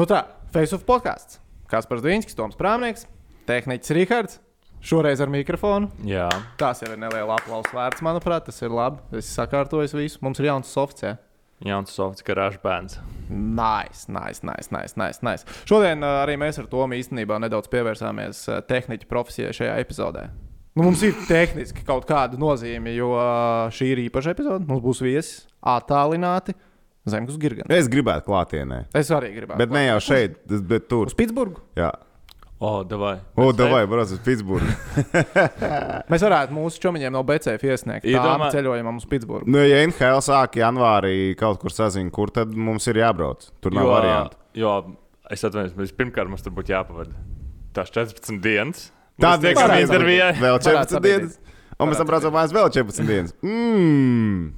Nu tā, Face of podkāsts. Kaspars Dīņskis, Toms Prāmnieks, tehniķis Rihards. Šoreiz ar mikrofonu. Jā, Tās jau ir neliela aplausa vērts, manuprāt. Tas ir labi. Es sakārtoju visu. Mums ir jauns softs. Ja? jauns softs garāžas bērns. Nice, nice, nice, nice, nice, nice. Šodien uh, arī mēs ar Tomu īstenībā nedaudz pievērsāmies uh, tehniķa profesijai šajā epizodē. Nu, mums ir tehniski kaut kāda nozīme, jo uh, šī ir īpaša epizode. Mums būs viesis attālināti Zemgus Girgans. Es gribētu klātienē. Es arī gribētu. Bet ne jau šeit, bet tur. Uz Pitsburgu. Jā. O, davai. O, davai, brāl, uz Pitsburgu. Mēs varētu mūsu čomiņiem no BCF iesniegt tādu Iedomā- ceļojumam uz Pitsburgu. Nu, ja NHL sāk janvārī kaut kur sazina, kur tad mums ir jābrauc. Tur nav variantu. jo es atvainojos, bet pirmkārt mums tur būtu jāpavada tās 14 dienas. Tāda Mēs tiekam intervijā. Vēl Varētu 14 dienas. Un mēs tam braucam mājās vēl 14 dienas. Mmm.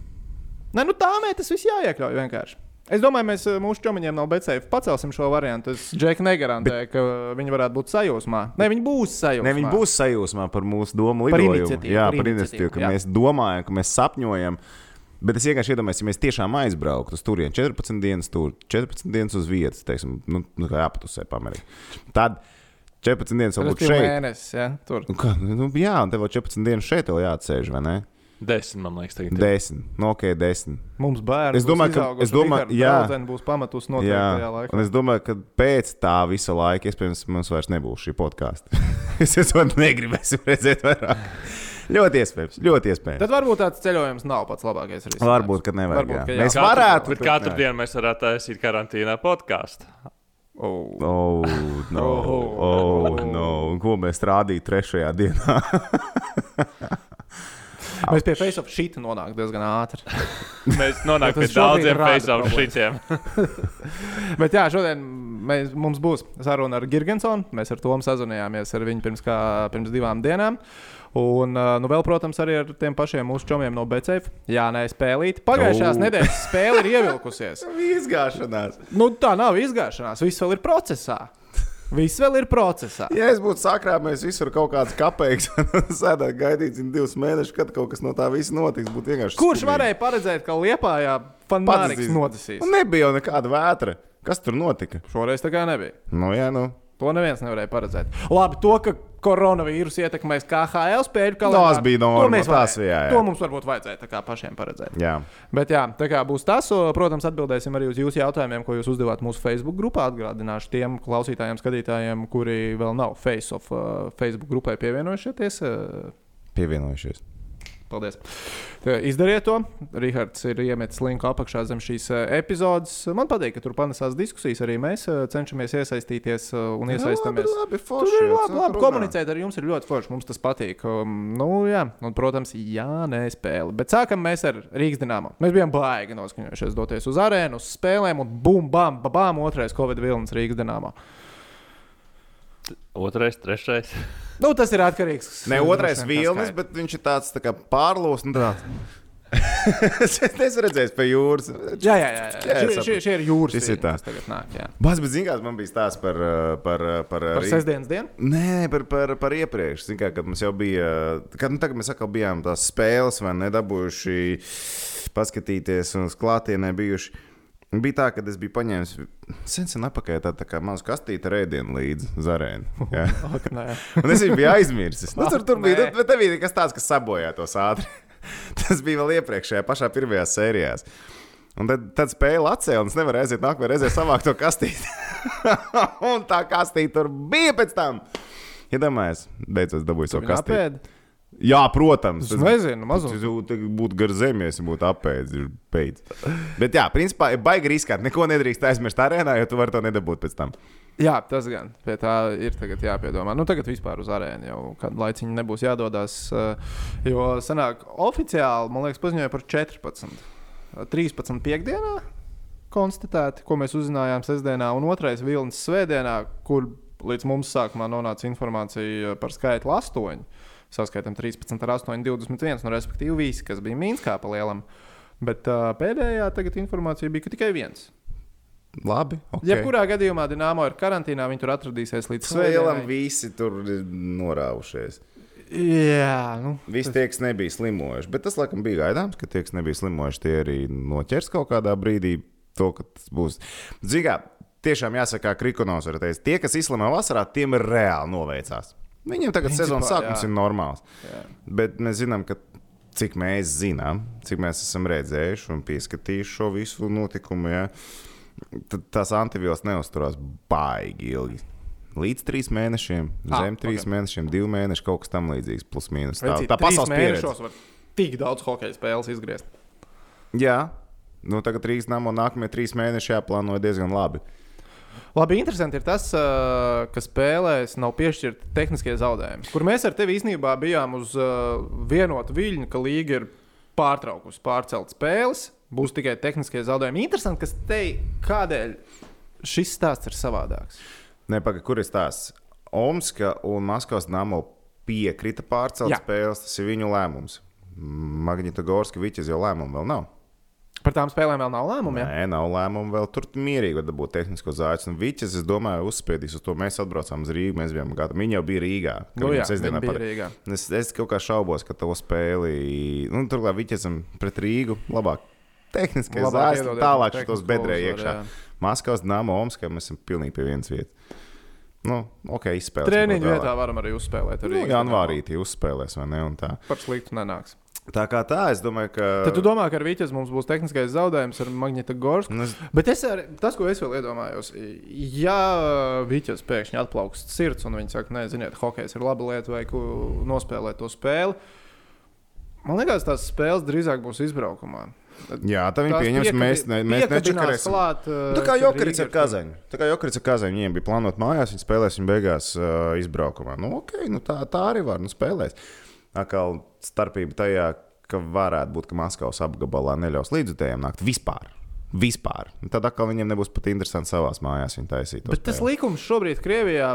Nē, nu tā mē, tas viss jāiekļauj vienkārši. Es domāju, mēs uh, mūsu čomiņiem no BCF pacelsim šo variantu. Es Džeku negarantēju, ka viņi varētu būt sajūsmā. Nē, viņi būs sajūsmā. Ne, viņi būs sajūsmā par mūsu domu Par lidojumu. iniciatīvu, Jā, par par iniciatīvu, ka jā. mēs domājam, ka mēs sapņojam. Bet es vienkārši iedomājos, ja mēs tiešām aizbrauktu uz turieni 14 dienas, tur 14 dienas uz vietas, teiksim, nu, nu kā jāpatusē pamanīt. Tad 14 dienas vēl būtu šeit. mēnesis, ja, tur. Nu, kā, nu, jā, un tev vēl 14 dienas šeit jāatsēž, vai ne? Desmit, man liekas, tagad. ir. 10. Nu, ok, 10. Mums bērns. Es domāju, ka- es domāju- jā. Būs pamatus noteikti tajā Jā, laikā. un es domāju, ka pēc tā visa laika, iespējams, mums vairs nebūs šī podkāsta. es jau negribēju redzēt vairāk. ļoti iespējams, ļoti iespējams. Tad varbūt tāds ceļojums nav pats labākais risinājums. Varbūt, ka nevajag. Varbūt, ka jā. Mēs Katru- varētu. Bet katru dienu mēs varētu taisīt karantīnā podkāstu. Oh. Oh, no, oh, no. Un ko mēs rādījām trešajā dienā? Mēs pie Face of Shit nonākam diezgan ātri. Mēs nonākam pie daudziem problēmas. šitiem. Bet jā, šodien mēs, mums būs saruna ar Girgensonu. Mēs ar Tomu sazinājāmies ar viņu pirms, kā, pirms divām dienām. Un, nu, vēl, protams, arī ar tiem pašiem mūsu čomiem no BCF. Jā, nē, spēlīt. Pagājušās Oh. nedēļas spēle ir ievilkusies. Izgāšanās. Nu, tā nav izgāšanās, viss vēl ir procesā. Viss vēl ir procesā. Ja es būtu sakrājis visur kaut kādas kapeikas, un sēdētu gaidīt divus mēnešus, kad kaut kas no tā visa notiks, būtu vienkārši. Kurš skumīgi. varēja paredzēt, ka Lietpājā fanāriks Padzīs. nodzisīs? Un nebija jau nekāda vētra. Kas tur notika? Šoreiz tā kā nebija. Nu, jā, nu. To neviens nevarēja paredzēt. Labi, to, ka koronavīrus ietekmēs KHL spēļu kalendāru. Tas bija mēs tas, jā, jā. To mums varbūt vajadzēja pašiem paredzēt. Jā. Bet jā, tā kā būs tas, protams, atbildēsim arī uz jūsu jautājumiem, ko jūs uzdevāt mūsu Facebook grupā. Atgādināšu tiem klausītājiem, skatītājiem, kuri vēl nav Face of uh, Facebook grupai pievienojušies. Uh, Pievienojušies. Paldies. Izdariet to. Rihards ir iemetis linku apakšā zem šīs uh, epizodes. Man patīk, ka tur panesās diskusijas. Arī mēs uh, cenšamies iesaistīties uh, un iesaistāmies. Labi, labi, Tur forši, ir jā, labi, nu, labi tur komunicēt ar jums, ir ļoti forši. Mums tas patīk. Um, nu, jā, un, protams, jā, nē, spēle. Bet sākam mēs ar Rīgas dīnāmu. Mēs bijām baigi noskaņojušies doties uz arēnu, uz spēlēm, un bum, bam, bam, otrais Covid vilnis Rīgas dīnāmā. Otrais, trešais. Nu, tas ir atkarīgs. Ne otrais vilnis, bet viņš ir tāds tā kā pārlos. Nu, tāds. es neesmu redzējis pie jūras. Jā, jā, jā. jā. Šie, šie, šie ir jūras. Šis ir vilni, tā. kas Tagad nāk, jā. Bas, bet zināmā mērā man bija stāsts par. uh, par, uh, par, Par sestdienas dienu? Nē, par, par, par iepriekš. Zin, kā, kad mums jau bija. Kad nu, tagad mēs atkal bijām tās spēles, vai nedabūjuši paskatīties un uz klātienē bijuši. Bija tā, ka es biju paņēmis sen, apakaļ tādu tā mazu kastīti ar ēdienu līdzi zarēnu. nē. Un es viņu biju aizmirsis. Nu, tur, tur bija, bet te bija kas tāds, kas sabojāja tos ātri. Tas bija vēl iepriekšējā, pašā pirmajā sērijā. Un tad, tad spēle atcēla, un es nevaru aiziet nākamajā reizē savākt to kastīti. un tā kastīte tur bija pēc tam. Iedomājieties, beidzot dabūju savu kastīti. apēda? Jā, protams. Es nezinu, mazums. Tas būtu gar zemies, ja būtu apēdis. Bet, jā, principā, baigi riskēt. Neko nedrīkst aizmirst arēnā, jo tu vari to nedabūt pēc tam. Jā, tas gan. Pie tā ir tagad jāpiedomā. Nu, tagad vispār uz arēnu jau kādu laiciņu nebūs jādodas. eh, Jo sanāk, oficiāli, man liekas, paziņoja par 14. 13. piekdienā konstatēti, ko mēs uzzinājām sestdienā, un otrais vilnis svētdienā, kur līdz mums sākumā nonāca informācija par skaitli 8. Saskaitām 13 ar 8, 21, nu, respektīvi visi, kas bija Mīnskā pa lielam. Bet uh, pēdējā tagad informācija bija, ka tikai viens. Labi. Okay. Jebkurā gadījumā Dienāmo ir karantīnā, viņi tur atradīsies līdz Svēlam svētdienai. visi tur ir norāvušies. Jā, nu, Visi tie, kas nebija slimojuši, bet tas laikam bija gaidāms, ka tie, kas nebija slimojuši, tie arī noķers kaut kādā brīdī to, ka tas būs. Zinām, tiešām jāsaka, kā Krikonos var teikt, tie, kas izslimē vasarā, tiem ir reāli noveicās. Viņiem tagad Principā, sezonas sākums jā. ir normāls. Jā. Bet mēs zinām, ka cik mēs zinām, cik mēs esam redzējuši un pieskatījuši šo visu notikumu, ja, tad tās antivielas neusturās baigi ilgi. Līdz trīs mēnešiem, Ah, zem trīs ok. mēnešiem, divi mēneši, kaut kas tam līdzīgs, plus mīnus. Tā, tā pasaules pieredze. tik daudz hokeja spēles izgriezt. Jā, nu tagad Rīgas nama nākamie trīs mēneši jāplāno diezgan labi. Labi, interesanti ir tas, ka spēlēs nav piešķirti tehniskie zaudējumi. Kur mēs ar tevi īstenībā bijām uz vienotu viļņu, ka līga ir pārtraukusi, pārcelt spēles, būs tikai tehniskie zaudējumi. Interesanti, kas te kādēļ šis stāsts ir savādāks. Nepagaid, kur ir tās? Omska un Maskavas nama piekrita pārcelt Jā. spēles, tas ir viņu lēmums. Magnita Gorska Viķis jau lēmumu vēl nav. Par tām spēlēm vēl nav lēmumu. Ja? Nē, nav lēmumu vēl tur mierīgi var dabūt tehnisko zāģi. Un Viķis, es domāju, uzspiedīs uz to. Mēs atbraucām uz Rīgu, mēs bijām gatavi. Viņa jau bija Rīgā. Nu, jā, bija par- Rīgā. Es, es kaut kā šaubos, ka to spēli. Nu, Turklāt Viķisam pret Rīgu labāk. Tehniski zāģis, tālāk šitos bedrē iekšā. Maskavas Dāmas Omskā mēs esam pilnīgi pie vienas vietas. Nu, ok, izspēlēsim. Treniņu vietā varam arī uzspēlēt. Nu, janvārī tie uzspēlēs, vai ne? un tā. Par sliktu nenāks. Tā kā tā, es domāju, ka. Tad tu domā, ka ar Vīķes mums būs tehniskais zaudējums ar Magnita Gorsku. Nu, es- Bet es arī, tas, ko es vēl iedomājos, ja Vīķis pēkšņi atplaukst sirds un viņi saka, nē, ziniet, hokejs ir laba lieta, vai ko nospēlēt to spēli. Man liekas, tās spēles drīzāk būs izbraukumā. Jā, tā viņi pieņems. piekabi- Mēs, ne, mēs nečakarēsim. klāt, uh, Tā kā Jokarits ar. Kazaņu. Tā kā Jokarits ar Kazaņu. Viņiem bija plānota mājās, viņi spēlēs, viņi beigās uh, izbraukumā. Nu, ok, nu tā, tā arī var, nu spēlēs. Atkal starpība tajā, ka varētu būt, ka Maskavas apgabalā neļaus līdzutējiem nākt vispār. Vispār. Tad atkal viņiem nebūs pat interesanti savās mājās viņa taisīt. to Bet tas likums šobrīd Krievijā,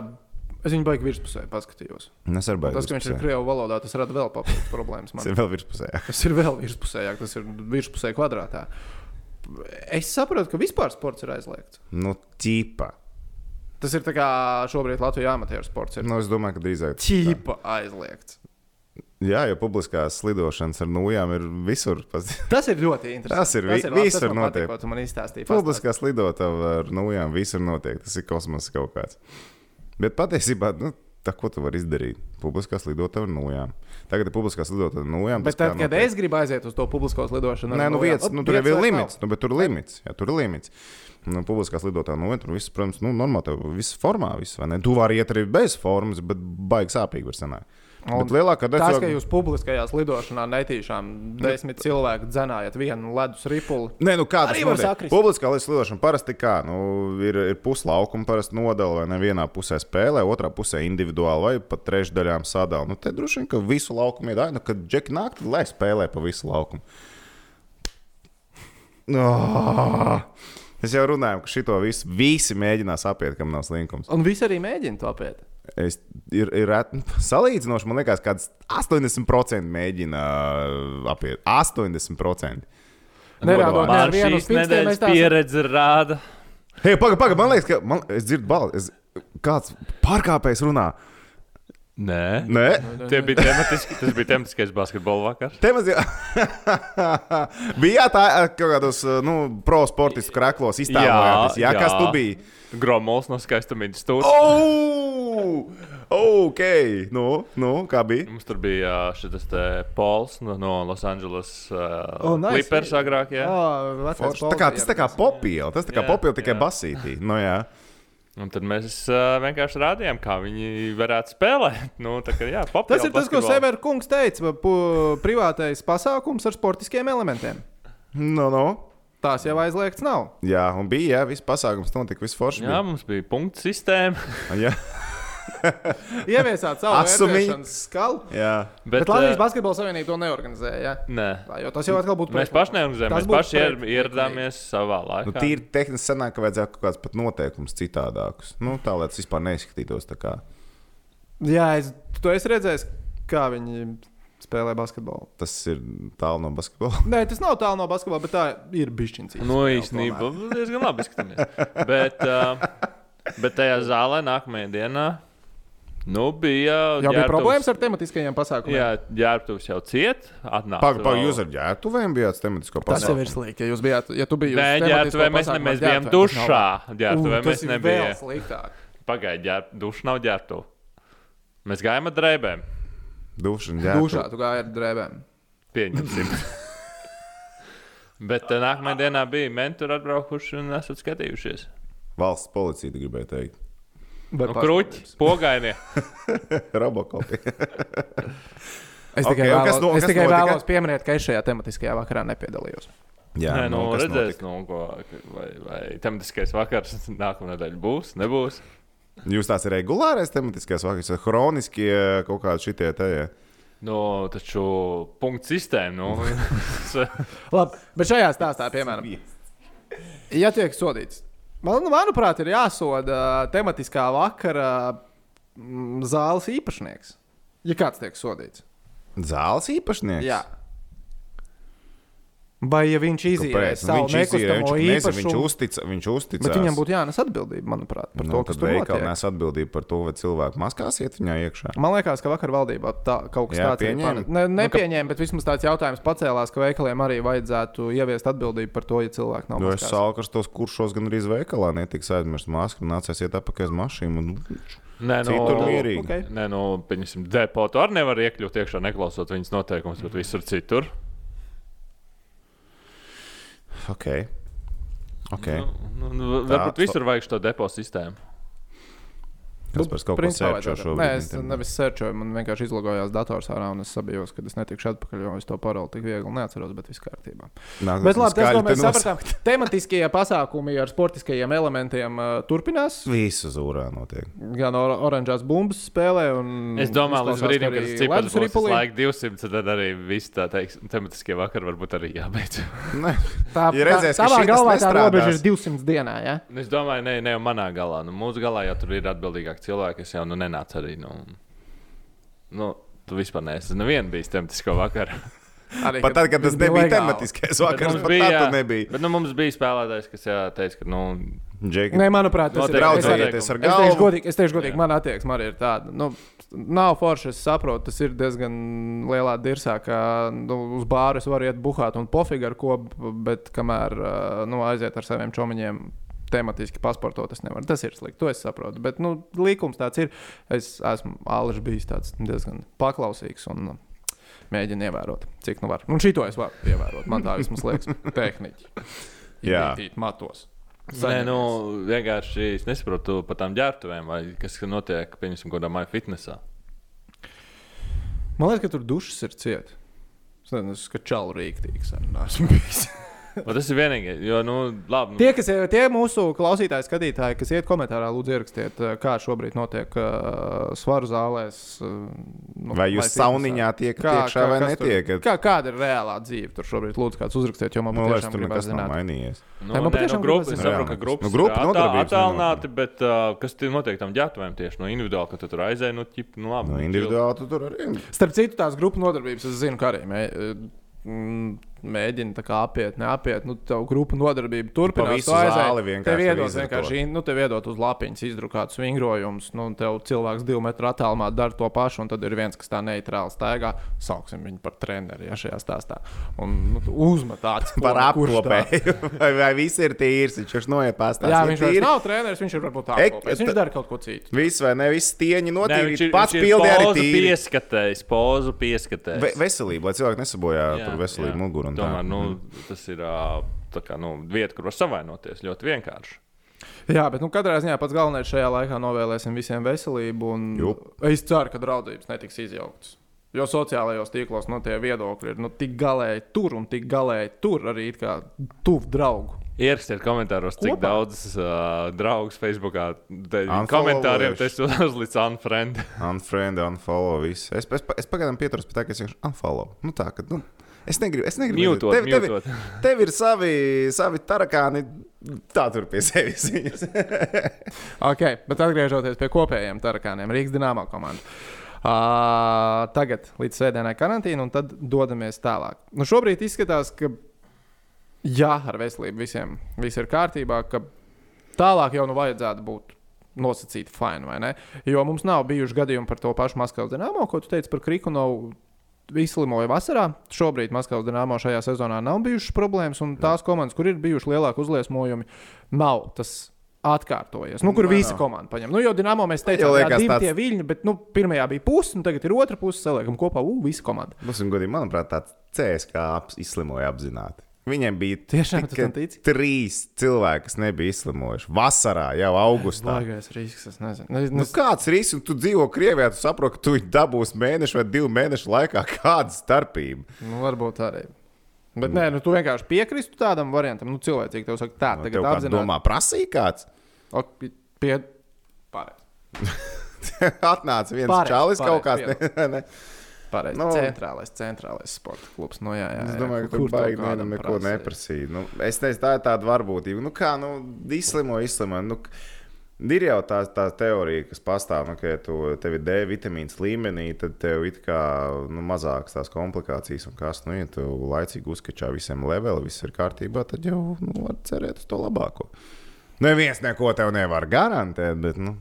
es viņu baigi virspusē paskatījos. Es arī Tas, ka viņš ir Krievu valodā, tas rada vēl papildus problēmas. Tas Man. ir vēl virspusē. jā. Tas ir vēl virspusējāk, tas ir virspusē kvadrātā. Es saprotu, ka vispār sports ir aizliegts. Nu, ķīpa. Tas ir tā kā šobrīd Latvijas amatieru sports. Ir Nu, es domāju, ka drīzāk. ķīpa aizliegts. Jā, jo publiskās lidošanas ar nūjām ir visur. Tas ir ļoti interesanti. Tas ir vi- labi, visur tas man notiek. Patīk, ko tu man izstāstīji. Publiskās lidotavas ar nūjām visur notiek. Tas ir kosmosa kaut kāds. Bet patiesībā, nu, tā ko tu vari izdarīt? Publiskās lidotavas ar nūjām. Tagad ir publiskās lidotavas ar nūjām. Bet tas tad, kad notiek. es gribu aiziet uz to publiskos lidošanu, Nē, nu, vietas, nu, tur jau ir limits. Nu, tur ir limits. Jā, tur ir limits. Nu, publiskās lidotājā noiet, tur viss, protams, nu, normāli, tev viss formā, viss, vai ne? Tu vari iet arī bez formas, bet baigi sāpīgi var sanākt. Un lielākā daļa Tas, ka cilvēku- jūs publiskajās lidošanā netīšām desmit cilvēku dzenājat vienu ledus ripuli. Nē, nu kā tas notiek? Publiskā lidošana parasti kā, nu, ir, ir puslaukuma, parasti nodala, vai ne vienā pusē spēlē, otrā pusē individuāli, vai pat trešdaļām sadala. Nu, te droši vien, ka visu laukumu ir, nu, kad džeki nāk, lai spēlē pa visu laukumu. Oh! Es jau runāju, ka šito visu visi mēģinās apiet, kam nav slinkums. Un visi arī mēģina to apiet. Es, ir, ir ret- salīdzinoši, man liekas, kāds 80% mēģina apiet. 80%. Nerādot Man vienu šīs nedēļas pieredze rāda. Hei, pagaidi, pagaidi, man liekas, ka man, es dzirdu balsi. Es, kāds pārkāpējs runā? Nē, Nē, Tie bija tematiski, tas bija tematiskais basketbola vakars. te maz jau. bija tā kaut kādos nu, pro sportistu kreklos iztēlojoties. Jā, jā, kas tu biji? Gromols no skaistumītas stūra. Oh! Ok, nu, nu, kā bija? Mums tur bija šis Pols no, no Los Angeles uh, Oh, nice. Clippers agrāk. Jā. Oh, Tā kā, tas tā kā popīla, tas tā kā Jā, popīla tikai basītī. Nu, jā. Un tad mēs uh, vienkārši rādījām, kā viņi varētu spēlēt. Nu, tā kā, jā, Tas ir tas, ko Severa kungs teica. Privātais pasākums ar sportiskiem elementiem. Nu, nu. Tās jau aizliegts nav. Jā, un bija, jā, viss pasākums notika, viss forši. Jā, mums bija punktu sistēma. Ieviesāt savu Asumiņu. vērtēšanas skalu. jā. Bet, bet uh, Latvijas Basketbola Savienība to neorganizēja. Ja? Nē. Tā, jo tas jau atkal būtu Mēs paši neorganizējām. Mēs paši ier, pret- ieradāmies savā laikā. Nu, tīri tehniski sanāk, ka vajadzētu kaut kāds pat noteikums citādākus. Nu, tā lai tas vispār neizskatītos tā kā. Jā, es, tu esi redzējis, kā viņi spēlē basketbolu. Tas ir tālu no basketbola. Nē, tas nav tālu no basketbola, bet tā ir bišķiņa. Nu, īstenībā diezgan labi izskatāmies. bet, uh, bet tajā zālē nākamajā dienā Nu, bija Jau bija ģērbtuves- problēmas ar tematiskajiem pasākumiem. Jā, ģērbtuvs jau ciet. Pagaidām, vēl- jūs ar ģērbtuvēm bijāt tematisko Tas jau pasākumu. ir slikti. Ja jūs bijāt, ja tu biji uz Nē, tematisko ģērbtuvē mēs, ne, pasākumu mēs bijām dušā. Ģērbtuvē mēs nebijām. Pagaidiet, duša nav ģērbtuve. Mēs gājām ar drēbēm. Ģērbtuve. Dušā tu gāji ar drēbēm. Pieņemsim. Bet uh, nākamajā dienā bija mentori atbraukuši un esat skatījušies. Valsts policija tu gribēja teikt. Nu, kruķi, pogainie. Robokopi. Es tikai, kas vēlos, no- es kas tikai notika? vēlos pieminēt, ka es šajā tematiskajā vakarā nepiedalījos. Jā, Nē, nu, kas redzēs, nu, ko, vai, vai tematiskais vakars nākamā nedēļa būs, nebūs. Jūs tās ir regulārais tematiskais vakars, vai chroniskie kaut kādi šitie te. ja? Nu, taču punktu sistēma. Nu, Labi, bet šajā stāstā, piemēram, ja tiek sodīts, man, manuprāt, ir jāsoda tematiskā vakara mm, zāles īpašnieks. Ja kāds tiek sodīts, Zāles īpašnieks? jā. Vai ja viņš izīrē? Nu, savu nekustamo viņš, nezinu, viņš, īpašumu, uztica, viņš uzticās. bet viņam būtu jānes atbildība, manuprāt, par nu, to, kas tur notiek. nes atbildību par to, vai cilvēku maskās iet viņā iekšā. Man liekas, ka vakar valdībā tā, kaut kas Jā, tāds pieņēma? Ne, nepieņēma, bet vismaz tāds jautājums pacēlās, ka veikaliem arī vajadzētu ieviest atbildību par to, ja cilvēki nav Nu, es maskās. salku tos kuršos gan arī veikalā, netiks aizmirst masku un nācies iet apakaļ uz mašīnu. un nē, nu, Citur mierīgi. Okay. Nē, nu, pieņemsim, depotu arī nevar iekļūt iekšā, neklausot viņas noteikumus, bet visur citur. Ok. okay. Nu, nu, varbūt Tā, visur vajag šo depo sistēmu. Kas par kaut ko sērčo šobrīd? Nē, es internetā? nevis sērčoju, man vienkārši izlogojās dators ārā, un es sabijos, ka es netikšu atpakaļ, jo es to paroli tik viegli neatceros, bet viss kārtībā. Nākamais Bet labi, tas, ko mēs sapratām, tematiskie pasākumi ar sportiskajiem elementiem uh, turpinās. Visu zūrā notiek. Gan or oranžās bumbas spēlē, un Es domāju, līdz brīdim, ka kad tas cipars būs laika 200, tad arī viss tā teiks, tematiskie vakari varbūt arī jābeidz. Ne. Tā, Ja tā, redzēs, ka tavā galvā tā robeža ir 200 dienā. Ja? Es domāju, ne, ne jau manā galā. Nu, mūsu galā jau tur ir atbildīgāki cilvēki, kas jau nu, nenāca arī. Nu, nu, tu vispār neesi nevienu bijis tematisko vakaru. Arī, Pat tad, kad tas nebija legāli. tematiskais vakars, pat bija, tu nebija. Bet nu, mums bija spēlētājs, kas jā, teica, ka nu, Džeki, Nē, manuprāt, tas ir Draudzējieties ar Es teikšu, galvu. godīgi, es teikšu, godīgi mana attieksme arī ir tāda. Nu, nav forši, es saprotu, tas ir diezgan lielā dirzā, ka nu, uz bāru es varu iet buhāt un pofīgi ar ko, bet kamēr nu, aiziet ar saviem čomiņiem. Tematiski pasportot es nevaru. Tas ir slikti. To es saprotu. Bet nu, līkums tāds ir. Es esmu Āleģis bijis tāds diezgan paklausīgs un nu, mēģinu ievērot, cik nu var. Un šito es varu ievērot. Man tā vismaz liekas, tehniski. Jā. Ievērtīt matos. Nē, nu, vienkārši es nesaprotu par tām ģērbtuvēm, vai kas notiek, pieņemsim, kādā maija fitnesā. Man liekas, ka tur dušas ir cietas. Es nezinu, esmu čalu rīktīgs. arī neesmu bijis. Un tas ir vienīgais, jo, nu, labi. Nu, Tie, kas, tie mūsu klausītāji, skatītāji, kas iet komentārā, lūdzu, ierakstiet, kā šobrīd notiek uh, svaru zālēs. Uh, nu, vai jūs sauniņā tiekat iekšā vai kas tur-? Kā, kāda ir reālā dzīve tur šobrīd? Lūdzu, kāds uzrakstiet, jo man Man liekas, tur nekas nav mainījies. Nu, Nē, man nē, patiešām nu, grupa, es saprotu, ka Nu, grupas grupa ir nodarbības attālināti, bet uh, kas tur notiek tam ģērbtuvēm tieši no individuāli, ka tu tur aizēji, nu, ķip, nu, labi. Nu, nu, individuāli tu tur arī. Starp citu, tās grupu nodarbības es zinu, ka arī mm, mēģina apiet, neapiet. Nu, tev grupu nodarbība turpinās. visu tu aizēji, zāli vienkārši Tev iedod vienkārši, nu, tev iedod uz lapiņas izdrukātus vingrojumus. Nu, un tev cilvēks divu metru attālumā dara to pašu, un tad ir viens, kas tā neitrāli staigā. Sauksim viņu par treneri ja, šajā stāstā. Un nu, uzmet acis Par tā- apkopēju. vai, vai viss ir tīrs? Viņš noiet pastāstīt. Jā, viņš vairs nav treneris, viņš ir varbūt Ek- tāds. Viņš dara kaut ko citu. Viss vai ne? Viss tieņi notīrīt. ir, Pats ir pildi arī tīri. pieskatējis, pozu pieskatējis. Ve veselība, lai cilvēki nesabojā par veselību muguru. Tomēr, nu, tas ir kā, nu, vieta, kur var savainoties ļoti vienkārši. Jā, bet nu, katrā ziņā pats galvenais šajā laikā novēlēsim visiem veselību. un Jup. Es ceru, ka draudzības netiks izjauktas. Jo sociālajos tīklos nu, tie viedokļi ir nu, tik galēji tur un tik galēji tur arī it kā tuvu draugu. Ierakstiet komentāros, cik Kopā? daudz uh, draugu Facebookā komentāriem tas uzlicis unfriend. Unfriend, unfollow. Viss. Es, es, es pagaidām pieturos pie tā, ka es vienkārši unfollow. Nu, tā, ka, nu, es negribu. Es negribu Mjutot, tev, tev, mjutot. tev ir savi, savi tarakāni. Tā tur pie sevis. Okay, bet atgriežoties pie kopējiem tarakāniem, Rīgas dīnāmā komanda. Uh, tagad līdz svētdienai karantīna, un tad dodamies tālāk. Nu, šobrīd izskatās, ka jā, ar veselību visiem viss ir kārtībā, ka tālāk jau nu vajadzētu būt nosacīti fini, vai ne? Jo mums nav bijuši gadījumi par to pašu Maskavas dīnāmo, ko tu teici par Krikunovu. Izslimoja vasarā. Šobrīd Maskavas dīnāmo šajā sezonā nav bijušas problēmas, un tās komandas, kur ir bijuši lielāki uzliesmojumi, nav tas atkārtojies. Nu, kur Nu, visa nav. komanda paņem. Nu, jo Dienāmo mēs Jau teicām, ka divi tāds- tie viļņi, bet nu, pirmajā bija puse, un tagad ir otra puse. Saliekam kopā, uh, visa komanda. Būsim godīgi, manuprāt, tāds CSK ap, izslimoja apzināti. Viņiem bija Tiešām trīs cilvēki, kas nebija izslimojuši. Vasarā, jau augustā. Baigais risks, es nezinu. Ne, Nu, ne, kāds risks, un tu dzīvo Krievijā, tu saproti, ka tu dabūsi mēnešu vai divu mēnešu laikā. Kāda starpība? nu, varbūt arī. Bet nē, nu, tu vienkārši piekristu tādam variantam. Nu, cilvēcīgi tev saka, tā, Nu, tagad Tev kāds apzināti. domā, prasīja kāds? Ok, pi- pie... Pārēc. Atnāca viens Pareizi, čalis kaut pareizi, kāds. Pareizi. Nu. Centrālais, centrālais sporta klubs. Nu, jā, jā, jā. Es domāju, ka Kur tur baigi nevienam neko neprasīja. Nu, es teicu, tā ir tāda varbūtība. Nu, kā, nu, izslimo, izslimo. Nu, Ir jau tā, tā teorija, kas pastāv, nu, ka, ja tu, tev ir D vitamīns līmenī, tad tev ir nu, mazākas tās komplikācijas. Un kas, nu, ja tu laicīgi uzskačā visiem leveliem, viss ir kārtībā, tad jau nu, var cerēt uz to labāko. Neviens neko tev nevar garantēt, bet, nu,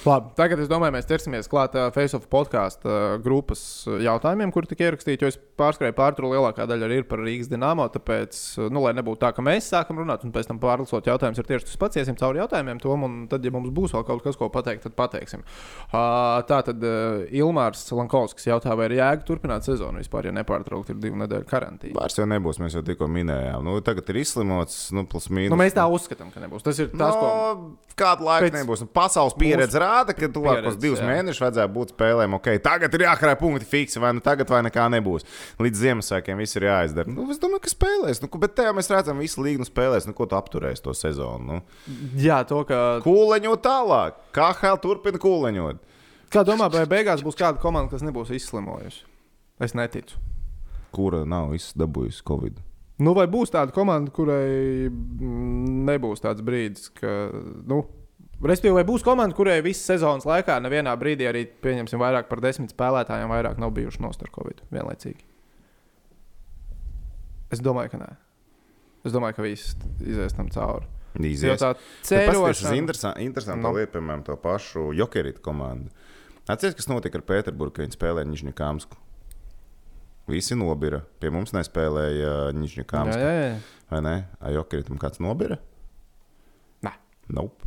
Labi, tagad es domāju, mēs ķersimies klāt uh, Facebook podkāstu uh, grupas jautājumiem, kur tika ierakstīti. Jo es pārskrēju pāri tur lielākā daļa arī ir par Rīgas dīnāmo. Tāpēc, nu, lai nebūtu tā, ka mēs sākam runāt un pēc tam pārlasot jautājumus, ir tieši tas pats. Iesim cauri jautājumiem, tom, un tad, ja mums būs vēl kaut kas, ko pateikt, tad pateiksim. Uh, tā tad uh, Ilmārs Lankovskis jautā, vai ir jēga turpināt sezonu vispār, ja nepārtraukti ir divu nedēļu karantīna. vairs jau nebūs. Mēs jau tikko minējām. Nu, tagad ir izslimots, nu, plus mīnus. Nu, mēs tā uzskatām, ka nebūs. Tas ir tas, ko. no, kādu laiku Pēc Pēc nebūs. Nu, pasaules pieredze rāda, ka tuvākos divus jā. mēnešus vajadzēja būt spēlēm. Okay, tagad ir jākrāj punkti fiksi, vai nu tagad, vai nekā nebūs. Līdz Ziemassvētkiem viss ir jāizdara. Nu, es domāju, ka spēlēs. Nu, bet jau mēs redzam, ka visu līgu spēlēs. Nu, ko tu apturēsi to sezonu? Nu? Jā, to, ka. Kūleņot tālāk. Kā HL turpina kūleņot? Kā domā, vai beigās būs kāda komanda, kas nebūs izslimojusi? Es neticu. Kura nav dabūjusi Covid? Nu, vai būs tāda komanda, kurai mm, nebūs tāds brīdis, ka. Nu, Respektīvi, vai būs komanda, kurai visas sezonas laikā nevienā brīdī arī pieņemsim vairāk par desmit spēlētājiem, vairāk nav bijuši nost ar Covid vienlaicīgi? Es domāju, ka nē. Es domāju, ka viss izies tam cauri. Jo Izies. tā Ceļošana. Ir interesanti Nu. no. lieta, piemēram, to pašu Jokerita komandu. Atcerieties, kas notika ar Pēterburgu, kad viņi spēlēja Nižņikāmsku. Visi nobira. Pie mums nespēlēja Jā, Nižņikāmsku. jā, jā. Vai ne? Ai, Jokeritam kāds nobira? Nē. Nope.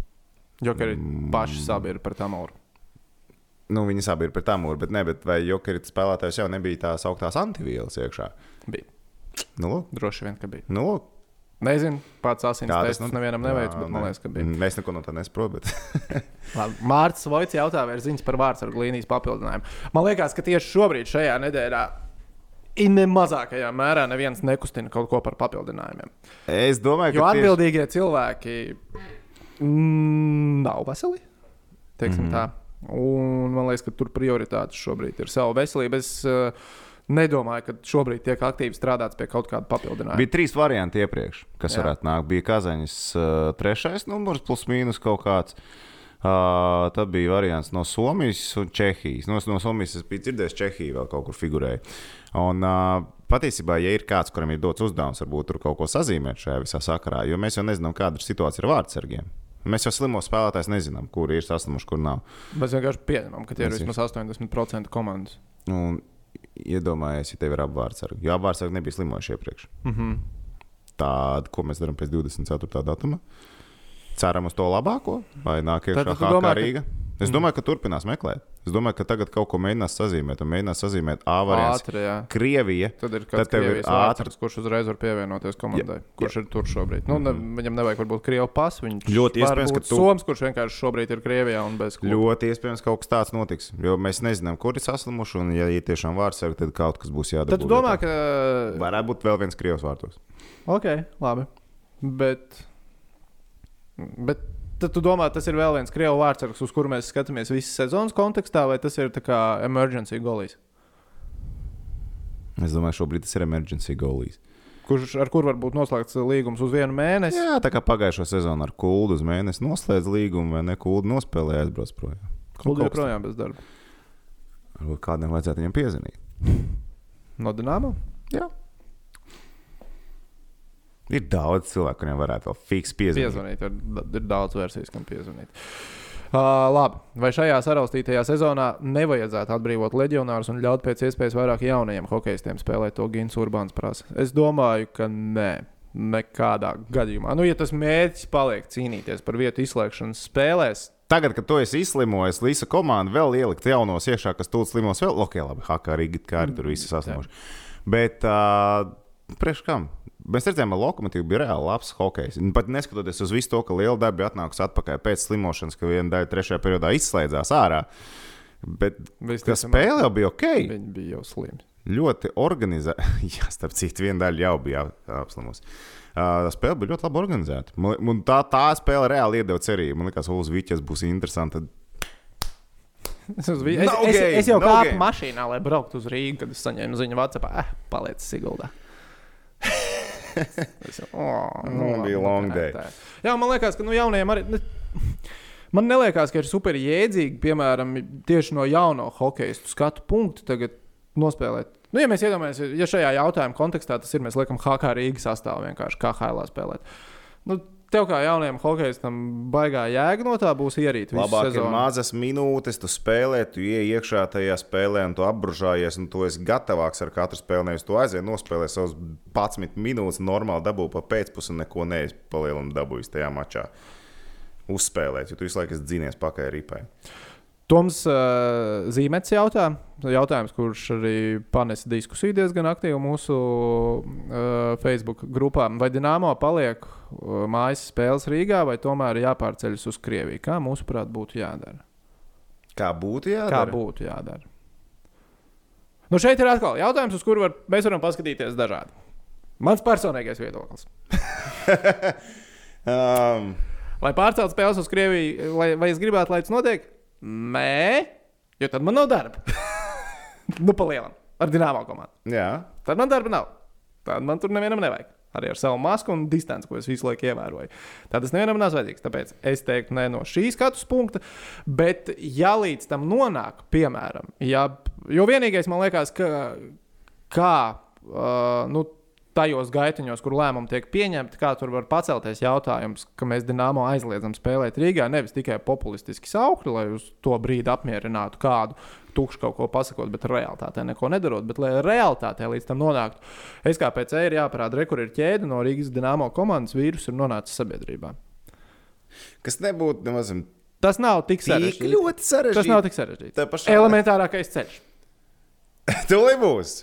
Jo arī Mm. paši sabi ir par tam uru. Nu, viņi abi ir pret tam mūru, bet, ne, bet vai Jokerita spēlētājs jau nebija tās augtās antivielas iekšā? Bija. Nu, lūk. Droši vien, ka bija. Nu, lūk. Nezinu, pats asins tests nu- nevienam neveic, bet man ne. liekas, ka bija. Es neko no tā nesaprotu. Bet... Mārcis Voits jautā, vai ir ziņas par vārdsargu līnijas papildinājumu. Man liekas, ka tieši šobrīd, šajā nedēļā, ir ne mazākajā mērā neviens nekustina kaut ko par papildinājumiem. es domāju, Jo ka tieši... atbildīgie cilvēki mm, nav veseli. Teiksim, mm Mhm. -hmm. tā. Un man liekas, ka tur prioritāte šobrīd ir sava veselība. Es uh, nedomāju, ka šobrīd tiek aktīvi strādāts pie kaut kāda papildinājuma. Bija trīs varianti iepriekš, kas Jā. Varētu nākt. Bija Kazaņas uh, trešais numurs, plus mīnus kaut kāds. Uh, tad bija variants no Somijas un Čehijas. No, no Somijas es biju dzirdējis, Čehija vēl kaut kur figurēja. Un, uh, patiesībā, ja ir kāds, kuram ir dots uzdevums, varbūt tur kaut ko sazīmēt šajā visā sakarā, jo mēs jau nezinām, kāda ir situācija ar vārdsargiem. Mēs jau slimos spēlētājs nezinām, kur ir saslimuši, kur nav. Mēs vienkārši pieņemam, ka tie ir vismaz 80% komandas. Un iedomājies, ja tev ir apvārdsargi. Jo apvārdsargi nebija slimojuši iepriekš. Mm -hmm. Tāda, ko mēs darām pēc 24. datuma. Ceram uz to labāko, vai nāk iekšā Tad Es domāju, ka turpinās meklēt. Es domāju, ka tagad kaut ko mēģinās sazīmēt, un mēģinās sazīmēt A variants. Ātri, jā. Krievija. Tad ir kāds Krievijas vārdsargs, kurš uzreiz var pievienoties komandai, Jā, kurš ir tur šobrīd. Nu, ne, viņam nevajag varbūt Krievu pasu. Viņš Ļoti iespējams, ka tu- Soms, kurš vienkārši šobrīd ir Krievijā un bez kluba. Ļoti iespējams, ka kaut kas tāds notiks. Jo mēs nezinām, kur ir saslimuši, un, ja ir tiešām vārdsargi, tad kaut kas būs jādara. Tad domā, ka. Varētu būt vēl viens Krievijas vārtos. Ok, labi. Bet. Bet tad tu domā, tas ir vēl viens Krievu vārdsargs, uz kuru mēs skatāmies visas sezonas kontekstā, vai tas ir kā emergency goalie? Es domāju, šobrīd tas ir emergency goalies. Kurš, ar kur var būt noslēgts līgums uz vienu mēnesi? Jā, tā kā pagājušo sezonu ar Kuldu uz mēnesi noslēdz līgumu, vai ne? Kuldu nospēlēja, aizbrauc projām. Kas joprojām bez darba. Varbūt kādam vajadzētu viņam piezinīt. No Dienāmo? Jā. Ir daudz cilvēku, kuriem varētu vēl fiks piezīmēt. Piezvanīt, ir, ir daudz versijas, kam piezvanīt. Uh, labi, vai šajā saraustītajā sezonā nevajadzētu atbrīvot leģionārus un ļaut pēc iespējas vairāk jaunajiem hokeistiem spēlēt to Gins Urbāns prasa? Es domāju, ka nē. Nekādā gadījumā. Nu, ja tas mērķis paliek cīnīties par vietu izslēgšanas spēlēs, Tagad, kad tu esi izslimojis, Līsa komanda vēl ielikt jaunos iekšā, kas tūlīt slimos vēl. Ok, labi, Hakā arī kā arī tur visi saslimuši. Bet uh, priekš kam? Mēs redzējām, ka lokomotīva bija reāli labs hokejs. Pat neskatoties uz visu to, ka liela daļa bija atnākusi atpakaļ pēc slimošanas, ka viena daļa trešajā periodā izslēdzās ārā. Bet tā spēle jau bija ok. viņi bija jau slimi. Ļoti organizēta. Jā, starp citu, viena daļa jau bija apslimusi. Uh, spēle bija ļoti labi organizēta. Man, man tā, tā spēle reāli iedeva cerību. Man liekas, Ulas Viķis būs interesanta. Es, uz, es, No es, game, es jau no kāpu game. mašīnā, lai brauktu uz Rīgā, kad es saņēmu ziņu Vācijā, eh, paliec Siguldā. Jau, oh, Nu, bija labi, long day. Jā, man liekas, ka nu, jaunajiem arī. Ne, man liekas, ka ir super jēdzīgi, piemēram, tieši no jauno hokeja skatu punktu tagad nospēlēt. Nu, ja mēs iedomājamies, ja šajā jautājuma kontekstā tas ir, mēs liekam, HK Rīgas sastāvā vienkārši kā HL spēlēt. Nu, tev kā jaunajam hokeistam baigā jēga no tā būs ierīt. Labāk ir sezonu. mazas minūtes, tu spēlē, tu ienāc iekšā tajā spēlē, un tu apbružājies, un tu esi gatavāks ar katru spēli. Nevis tu aizies, nospēlē savus 11 minūtes, normāli dabū pa pēcpusdienu, un neko neesi palielinu dabūjis tajā mačā. Uzspēlēt, jo tu visu laiku esi dzīvies pakaļ ripai. Toms uh, Zīmets jautā, jautājums, kurš arī panesa diskusiju diezgan aktīvi mūsu uh, Facebook grupā. Vai Dienāmo paliek uh, mājas spēles Rīgā, vai tomēr jāpārceļas uz Krieviju? Kā mūsuprāt būtu jādara? Kā būtu Kā jādara? būtu jādara? Nu šeit ir atkal jautājums, uz kuru var, mēs varam paskatīties dažādi. Mans personīgais viedoklis. Um, Lai pārceltu spēles uz Krieviju, vai, vai es gribētu, lai tas notiek? Nē, jo tad man nav darba. nu, palielam, ar dināmo komandu. jā, Tad man darba nav. Tad man tur nevienam nevajag. Arī ar savu masku un distanci, ko es visu laiku ievēroju. Tad tas nevienam nav vajadzīgs. Tāpēc es teiktu, ne no šī skatu punkta. Bet, ja līdz tam nonāk, piemēram, ja, jo vienīgais man liekas, ka kā uh, nu, tajos gaitiņos, kur lēmumi tiek pieņemti, kā tur var pacelties jautājums, ka mēs Dienāmo aizliedzam spēlēt Rīgā. Nevis tikai populistiski saukli, lai uz to brīdi apmierinātu kādu tukšu kaut ko pasakot, bet realitātē neko nedarot. Bet, lai realitātē līdz tam nonāktu, SKPC ir jāparāda, re, kur ir ķēde no Rīgas Dienāmo komandas vīrusu ir nonācis sabiedrībā. kas nebūtu nemaz Tas nav tik tik sarežģīti. ļoti sarežģīti. Tas nav tik sarežģīti. Tā pašā Elementārākais ceļš. Tūlīt būs.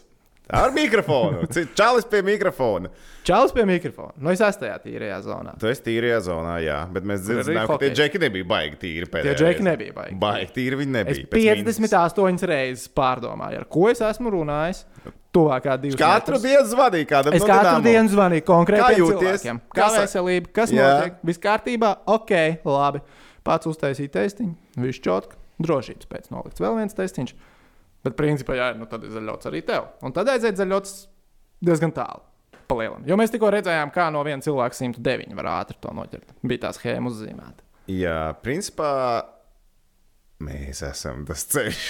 Ar mikrofonu. Čalis pie mikrofona. Čālis pie mikrofona. Nu, es esmu tajā tīrajā zonā. Tu esi tīrajā zonā, jā. Bet mēs zinām, ka tie džeki nebija baigi tīri. Tie džeki nebija baigi. Baigi tīri viņi Es nebija. mīnus. 58 reizes pārdomāju, ar ko es esmu runājis. Tuvākā divas Katru metrus. dienu zvanīju kādam Es no katru Dinamo. dienu zvanīju jūties? cilvēkiem. Kā veselība, kas Jā. notiek? Viss kārtībā, ok, labi. Pats uztaisīja testiņu, viņš čotka, drošības pēc nolikts vēl viens testiņš. Bet principā, jā, nu tad ir zaļots arī tev. Un tad aiziet zaļots diezgan tālu. Palielam. Jo mēs tikko redzējām, kā no viena cilvēka 109 var ātri to noķert. Bija tā schēma uzzīmēta. Jā, principā mēs esam tas ceļš.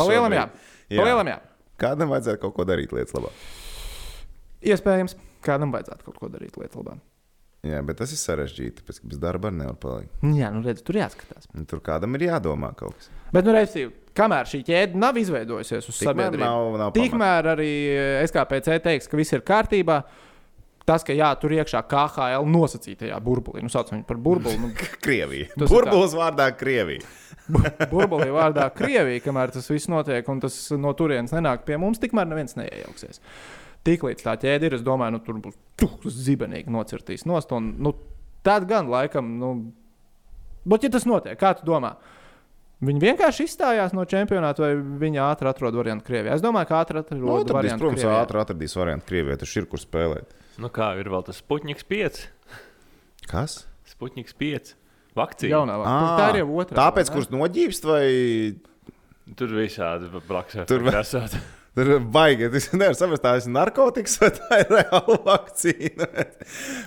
Palielam, jā. Palielam, jā. Kādam vajadzētu kaut ko darīt lietas labā. Iespējams, kādam vajadzētu kaut ko darīt lietu labā. Jā, bet tas ir sarežģīti. Pēc tam bez darba nevar palikt. Jā, nu redz, tur jāskatās. Un Tur kādam ir jādomā kaut kas. Bet, nu, reizē, kamēr šī ķēde nav izveidojusies uz sabiedrību, nav, nav pamata. tikmēr arī SKPC teiks, ka viss ir kārtībā. Tas, ka jā, tur iekšā KHL nosacītajā burbulī, nu, sauc viņu par burbuli. Nu, Krievija. Burbulis vārdā Krievija. burbulī vārdā Krievija, kamēr tas viss notiek un tas no turienes nenāk pie mums, tikmēr neviens neiejauksies. Tiklīdz tā ķēde ir, es domāju, nu, tur būs tuh, zibenīgi nocirtīs nost. Un, nu, tad gan laikam, nu, bet ja tas notiek, kā tu domā? Viņi vienkārši izstājās no čempionāta, vai viņi ātri atrod variantu Krievijā? Es domāju, ka ātri atrod Nu, tad, variantu protams, Krievijā. ātri atradīs variantu Krievijā. Tur ir kur spēlēt. Nu kā ir vēl tas Sputniks 5? Kas? Sputniks 5. Vakcīna. Jaunā vakcīna. Tā ir jau otrā. Tāpēc, vai kurš noģībst, vai Tur visādi blakus Tur esat. tur ir baigi. Es nevaru saprast, tā ir narkotikas vai tā ir reāla vakcīna.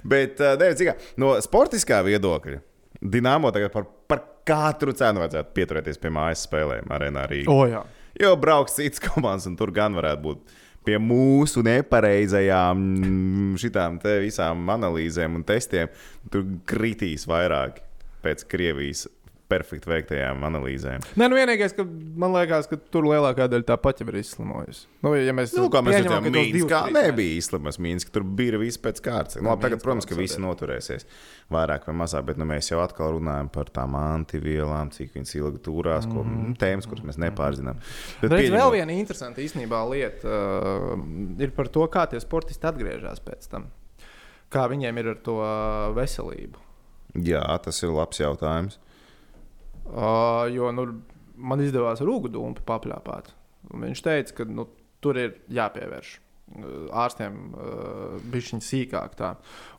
Bet, ā, ne, cik, no sportiskā viedokļa, Dienāmo tagad par, par katru cenu vajadzētu pieturēties pie mājas spēlēm arēnā Rīgā. O, jā. Jo brauks cits komandas, un tur gan varētu būt pie mūsu nepareizajām mm, šitām visām analīzēm un testiem. Tur kritīs vairāk pēc Krievijas perfekti veiktajām analīzēm. Nē, nu vienīgais, ka man liekas, ka tur lielākā daļa tāpat jau ir izslimojusi. Nu, ja mēs Nu, kā mēs divus, Mīnskā nebija īstenībā Mīnska. Tur bija viss pēc kārtas. Nu, labi, tagad, Mīnskā protams, ka visi noturēsies vairāk vai mazāk, bet nu, mēs jau atkal runājam par tām antivielām, cik viņas ilgi turās, ko, mm. tēmas, kuras mēs nepārzinām. Bet Redz, pieņemot- vēl viena interesanta īstenībā lieta uh, ir par to, kā tie sportisti atgriežas pēc tam. Kā viņiem ir ar to uh, veselību. Jā, tas ir labs jautājums. Uh, jo nu, man izdevās ar Dūmu papļāpāt. Viņš teica, ka nu, tur ir jāpievērš uh, ārstiem uh, bišķiņ sīkāk tā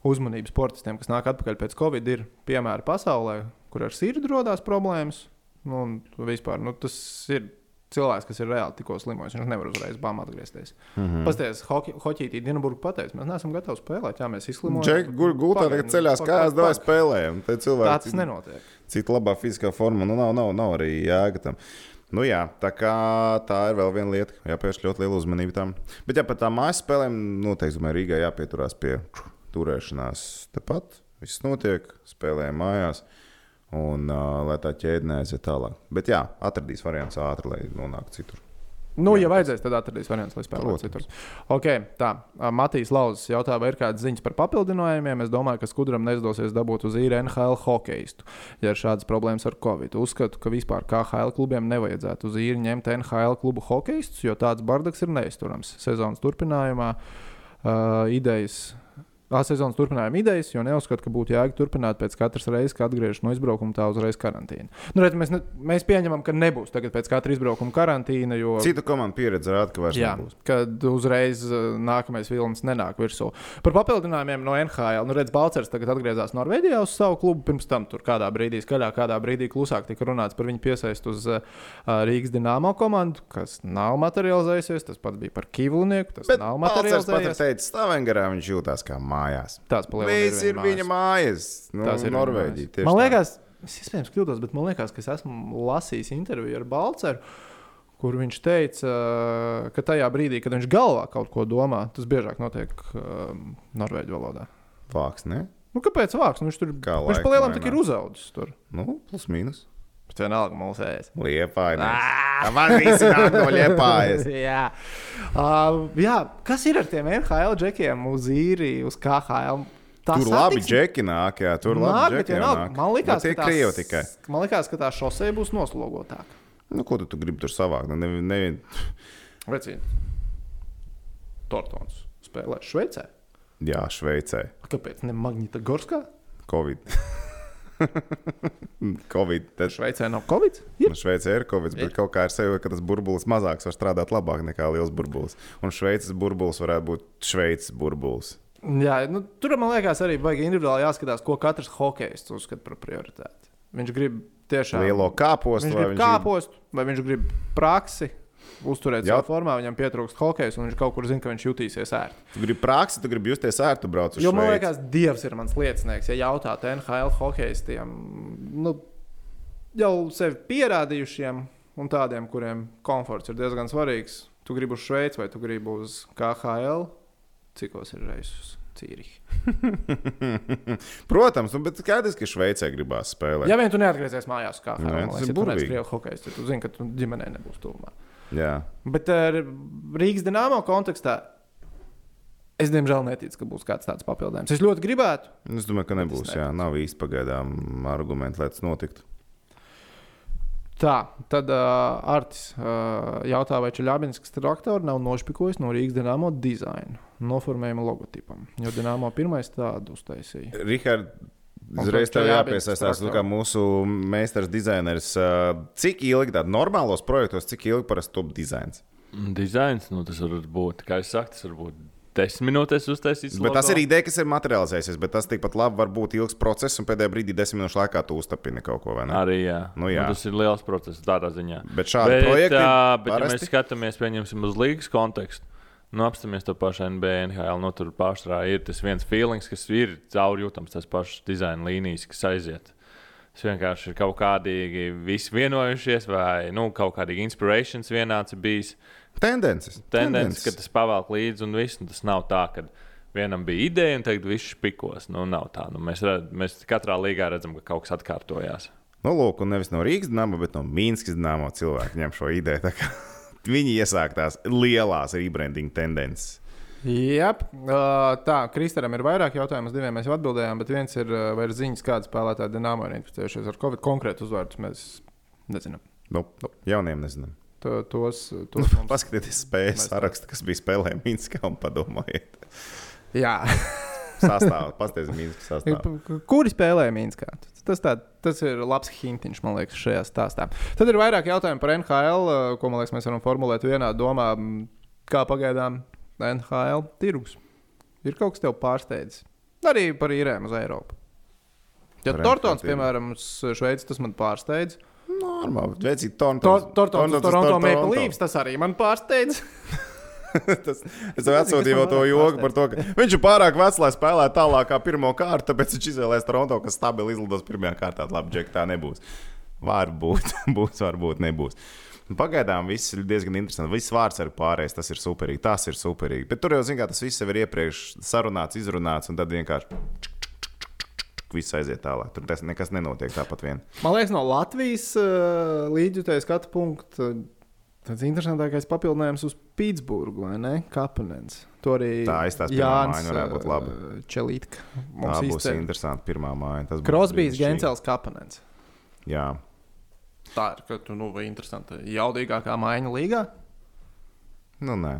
uzmanība sportistiem, kas nāk atpakaļ pēc Covid. Ir piemēri pasaulē, kur ar sirdi rodās problēmas. Nu, vispār, nu, tas ir cilvēks, kas ir reāli tikko slimojis. Viņš nevar uzreiz bām atgriezties. Mm. -hmm. Pastāstiet, Hoķītī Dienaburgā pateica, mēs neesam gatavi spēlēt. Jā, mēs izslimojam. Gultā tagad ceļās kājās, dāvā spēlējam. Tā tas nenotiek. cita labā fiziskā forma. Nu, nav, nav, nav arī jēga tam. Nu, jā, tā, tā ir vēl viena lieta, jāpievērš ļoti liela uzmanība tam. Bet, ja par tām mājas spēlēm, noteikti domāju, Rīgā jāpieturās pie turēšanās. Tepat viss notiek, spēlējam mājās, un uh, lai tā ķēde neaiziet tālāk. Bet, jā, atradīs variants ātri, lai nonāktu citur. Nu, ja vajadzēs, tad atradīs variants, lai spēlētu citur. Okay, tā, Matīs Lauzes jautā, vai ir kādas ziņas par papildinājumiem. Es domāju, ka Skudram neizdosies dabūt uz īri NHL hokeistu, ja ir šādas problēmas ar Covid. Uzskatu, ka vispār KHL klubiem nevajadzētu uz īri ņemt NHL klubu hokeistus, jo tāds bardaks ir neizturams. Sezonas turpinājumā uh, idejas. A sezonas turpinājuma idejas, jo neuzskatu, ka būtu jēga turpināt pēc katras reizes, kad atgriežas no izbraukuma, tā uzreiz karantīna. Nu, redz, mēs, ne, mēs pieņemam, ka nebūs tagad pēc katra izbraukuma karantīna, jo Citu komandu pieredze rāda, ka vairs Jā, nebūs. kad uzreiz uh, nākamais vilnis nenāk virsū. Par papildinājumiem no NHL. Nu, redz, Balčers tagad atgriezās Norvēģijā uz savu klubu. Pirms tam tur kādā brīdī skaļāk, kādā brīdī klusāk tika runāts par viņu piesaistu uz uh, Rīgas dīnāmo komandu, kas nav materializējusies. Tas pats bija par Kīvlinieku, tas Bet nav materializējies. Stavangarā viņš jūtās kā mājās. Lielam Viss ir viņa mājas. Nu, Tas ir viņa Norvēģija. Man tā. liekas, es iespējams kļūdos, bet man liekas, ka es esmu lasījis interviju ar Balceru. Kur viņš teica, ka tajā brīdī, kad viņš galvā kaut ko domā, tas biežāk notiek um, norvēģu valodā. Vāks, ne? Nu, kāpēc vāks? Nu, viņš tur Kā viņš laika pa lielam mainās. tik ir uzaudzis. Tur. Nu, plus mīnus. Bet vienalga ēst. Liepājas. Man visi nāk no liepājas. jā. Uh, jā, kas ir ar tiem NHL džekiem uz īriju, uz KHL? Tā Tur labi džeki nāk, jā, tur Nāk, labi džeki nāk. Man liekas, tie ka tās- krievi tikai. Man liekas, ka tā šosei būs noslogotāka. Nu, ko tu, tu gribi tur savākt? Nu, ne, ne, Vecīt. Tortons spēlē Šveicē. jā, Šveicē. Kāpēc ne Magnita Gorskā? Covid. Covid. Tad, Šveicē nav Covid? Ir. nu, Šveicē ir Covid, bet kaut kā ir sevi, ka tas burbulis mazāks var strādāt labāk nekā liels burbulis. Un Šveices burbulis varētu būt Šveices burbulis. Jā, nu, tur man liekas, arī vajag individuāli jāskatās, ko katrs hokejists uzskata par prioritāti. Viņš grib tiešām Lielo kāpostu Viņš vai grib viņš kāpostu, vai viņš grib praksi, uzturēt Jā. savā formā, viņam pietrūkst hokeja, un viņš kaut kur zina, ka viņš jutīsies ērti. Tu gribi praksi, tu gribi justies ērti, tu brauc uz Jo man liekas, Dievs ir mans liecinieks. Ja jautāt NHL hokeistiem, nu, jau sevi pierādījušiem un tādiem, kuriem komforts ir diezgan svarīgs, tu gribi uz Šveici vai tu gribi uz KHL, cikos ir reizes. Protams, nu, bet skaidrs, ka Šveicē gribās spēlēt. Ja vien tu neatgriezies mājās, kā tas ir ir burvīgi. burvīgi. Ja tu tad zini, ka tu ģimenē nebūs tuvumā. Jā. Bet uh, Rīgas dīnāmo kontekstā es diemžēl neticu, ka būs kāds tāds papildinājums. Es ļoti gribētu. Es domāju, ka nebūs. Jā, nav īsti pagaidām argumenti, lai tas notiktu. Tā, tad uh, Artis uh, jautā, vai Čeļābinskas traktori nav nošpikojis no Rīgas dīnāmo dizainu, noformējuma logotipam. Jo dīnāmo pirmais tādu uztaisīja. Rihard, Un uzreiz tev jāpiesaistās, traktoram. kā mūsu meistars dizainers. ā, Cik ilgi tādā normālos projektos, cik ilgi parasti top dizains? Dizains, nu, tas var būt, kā es saku, tas var būt desmit minūtes uztaisīts. Bet tas ir ideja, kas ir materializējusies, bet tas tikpat labi var būt ilgs process, un pēdējā brīdī, desmit minūšu laikā, tu uztapini kaut ko. vai ne? Arī jā. Nu, jā. tas ir liels process tādā ziņā. Bet šādi projekti ā, bet ja parasti- mēs skatāmies pieņemsim, uz līgas kontekstu, nu, apstāmies to pašu NBA, NHL, nu, tur pārstrā ir tas viens feelings, kas ir cauri jūtams, tas pašs dizaina līnijas, kas aiziet. Tas vienkārši ir kaut kādīgi visi vienojušies, vai nu, kaut kādīgi inspirācijas vienāds bijis. Tendences. Tendence, ka tas pavelk līdzi un viss. Un tas nav tā, ka vienam bija ideja un tagad viss pikos. Nu, nav tā. Nu, mēs, redz, mēs katrā līgā redzam, ka kaut kas atkārtojās. Nu, lūk, un nevis no Rīgas dīnāma, bet no Mīnskas dīnāma cilvēki ņem šo ideju. Viņi iesāk tās lielās rebranding tendences. Jā, uh, tā, Kristēram ir vairāk jautājumu, uz diviem mēs jau atbildējām, bet viens ir, uh, vai ir ziņas, kāda spēlētāja Dienāmo ir inficējušies ar Covid konkrētu uzvārdu. Mēs nezinām. Nu, jauniem nezinām. To, tos, tos mums... Paskatieties, spēļu sarakstu, kas bija spēlē Minskā un padomājiet. Jā. sastāvā, paskatieties, Minskā. Kuri spēlēja Minskā? Tas, tā, tas ir labs hintiņš, man liekas, šajā stāstā. Tad ir vairāk jautājumu par NHL, ko man liekas, mēs varam formulēt vienā domā, kā pagaidām NHL tirgus. Ir kaut kas tev pārsteidzis. Arī par īrēm uz Eiropu. Ja Tortons, piemēram, uz Šveici, tas man pārsteidz. Normāli, bet veicīt Tortons. Tortons, Toronto Maple Leafs, tas arī man pārsteidz. Tas, es tev atsūtīju to joku par to, ka viņš ir pārāk vecs, lai spēlētu tālāk kā pirmo kārtu, tāpēc viņš izvēlējās Toronto, kas stabili izlidos pirmajā kārtā. Labi, Džek, tā nebūs. Varbūt, būs, varbūt nebūs. Pagaidām viss ir diezgan interesants. Viss vārds ir pārējais, tas ir superīgi. Tas ir superīgi. Bet tur jau, zināmā mērā, tas viss ir iepriekš sarunāts, izrunāts, un tad vienkārši viss aiziet tālāk. Tur tas nekas nenotiek tāpat vien. Man liekas, no Latvijas uh, līdzjutējas skatu punkta Tas interesantākais papildinājums uz Pitsburgu, vai ne? Kapanens. To arī tā aizstāsta pirmā māja, varētu būt laba. Čelītka. Tā būs izteļ. interesanti pirmā māja. Krosbijs, Gencels, Kapanens. Jā. Tā ir, ka tu, nu, interesanti. Jaudīgākā māja līgā? Nu, nē.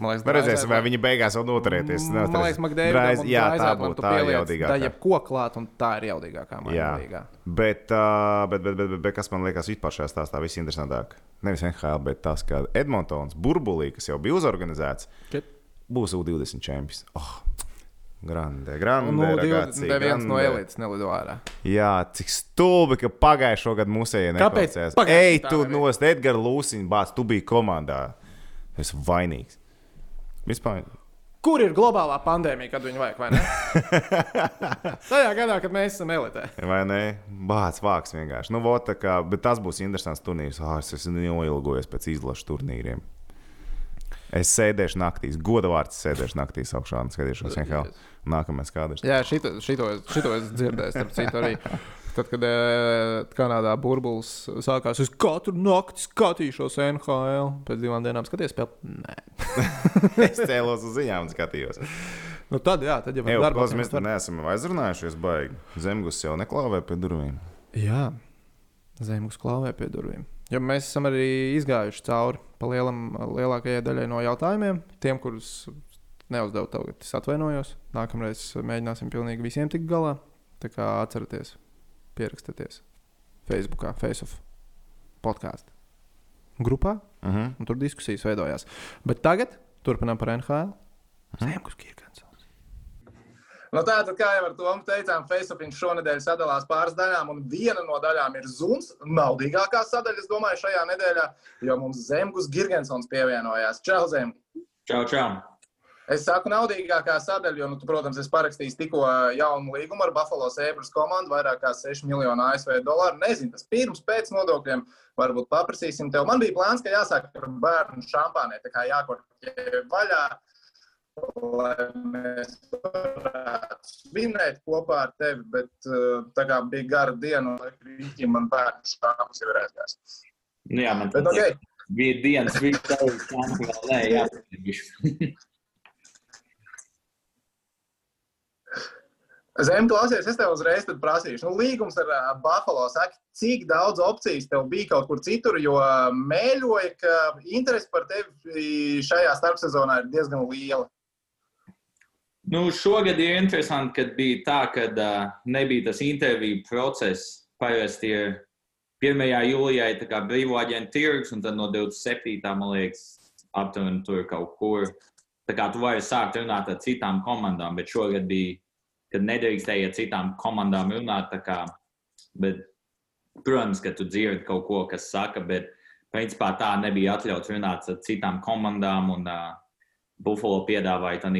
Man liekas, nu, redzēsim, vai viņi beigās vēl noturēties. Man liekas, Makdēvis. Jā, tā būtu tā jaudīgākā. Tā jebko klāt, un tā ir jaudīgākā māja. Bet, uh, bet, bet, bet, bet, bet kas man liekas vispār šajā stāstā visinteresantāk? Nevis NHL, bet tas, ka Edmontons burbulī, kas jau bija uzorganizēts, Ket? būs U20 čempions. Oh. Grande, grande. Nu, ragazzi, neviens no elites nelido ārā. Jā, cik stulbi, ka pagājušo gadu musējai nepacēlās. Ej, tu nost, Edgars Lūsiņš, bāc, tu biji komandā. Es vainīgs. Vispār. Kur ir globālā pandēmija, kad viņu vajag? Tajā gadā, kad mēs esam elitē. Vai ne? Bācis vāks vienkārši. Nu, vot, kā, bet tas būs interesants turnīrs. Oh, es esmu noilgojies pēc izlašu turnīriem. Es sēdēšu naktīs, godavārds sēdēšu naktīs augšā un skatīšos, kā nākamais kādrs. Jā, šito, šito, šito es dzirdēju, starp citu arī. Tad, kad e, Kanādā burbulis sākās, es katru nakti skatīšos NHL. Pēc divām dienām skaties, spēlē. Nē, es cēlos uz ziņām un skatījos. Nu tad, jā, tad jau ir darbs. Mēs tur neesam aizrunājušies, baigi. Zemgus jau neklāvē pie durvīm. Jā, Zemgus klāvē pie durvīm. Jo mēs esam arī izgājuši cauri pa lielam, lielākajai daļai no jautājumiem. Tiem, kurus neuzdevu tagad, es atvainojos. Nākamreiz mēģināsim pilnīgi visiem tikt galā. Tā kā atcerieties, pierakstieties Facebook, FaceOff podkāstu grupā, uh mhm. -huh. un tur diskusijas veidojās. Bet tagad turpinām par NHL. Uh -huh. Zemgus Kirkens. Nu, Tātad, kā jau ar to teicām, Facebook šonadēļ sadalās pāris daļām, un viena no daļām ir Zuns. Naudīgākā sadaļa, es domāju, šajā nedēļā, jo mums Zemgus Girgensons pievienojās. Čau, Zem! Čau, čau! Es saku, naudīgākā sadaļa, jo, nu, tu, protams, es parakstīju tikko jaunu līgumu ar Buffalo Sabres komandu, vairāk kā 6 miljonu ASV dolāru. Nezinu, tas pirms, pēc nodokļiem. Varbūt paprasīsim tev. Man bija plāns, ka jāsāk ar bērnu šampānē, tā kā jākorķē vaļā, lai mēs varētu svinēt kopā ar tevi, bet tā kā bija gara diena, un rīķi man bērnu jau ir aizgājis. Nu jā, man bet, okay. bija dienas, bija tev šāpes vēl nē, jā. Zem, klausies, es tev uzreiz prasīšu, nu, līgums ar uh, Buffalo. Saki, cik daudz opciju tev bija kaut kur citur, jo mēļoja, ka interese par tevi šajā starpsezonā ir diezgan liela. Nu, šogad ir interesanti, ka bija tā, ka uh, nebija tas interviju process. Parasti ir 1. jūlijā ir brīvā aģenta tirgus, un tad no 27. man liekas, aptuveni tur kaut kur. Tā kā tu vari sākt runāt ar citām komandām, bet šogad bija kad nedrīkstēji ar citām komandām runāt. Kā, bet, protams, ka tu dzirdi kaut ko, kas saka, bet principā tā nebija atļauts runāt ar citām komandām. Un, uh, Buffalo piedāvāja to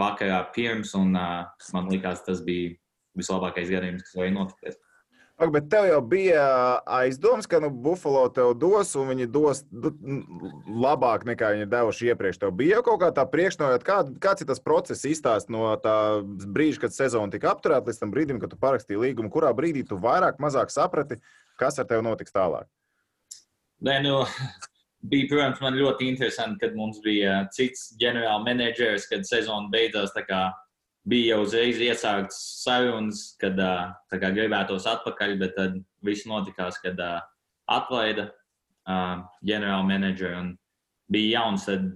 vakarā pirms, un uh, man liekas, tas bija vislabākais gadījums, kas varēja notikt. Ak, bet tev jau bija aizdoms, ka nu, Buffalo tev dos, un viņi dos labāk nekā viņi ir devuši iepriekš. Tev bija kaut kā tā priekšnojot, kā, kāds ir tas process izstāst no tā brīža, kad sezona tika apturēta, līdz tam brīdim, kad tu parakstīji līgumu, kurā brīdī tu vairāk, mazāk saprati, kas ar tevi notiks tālāk. Nē, nu, bija, protams, man ļoti interesanti, kad mums bija cits ģenerāla menedžers, kad sezona beidzās. kā Bija jau uzreiz iesākts sarunas, kad kā gribētos atpakaļ, bet tad viss notikās, kad atlaida ģenerāla menedžeru un bija jauns. Tad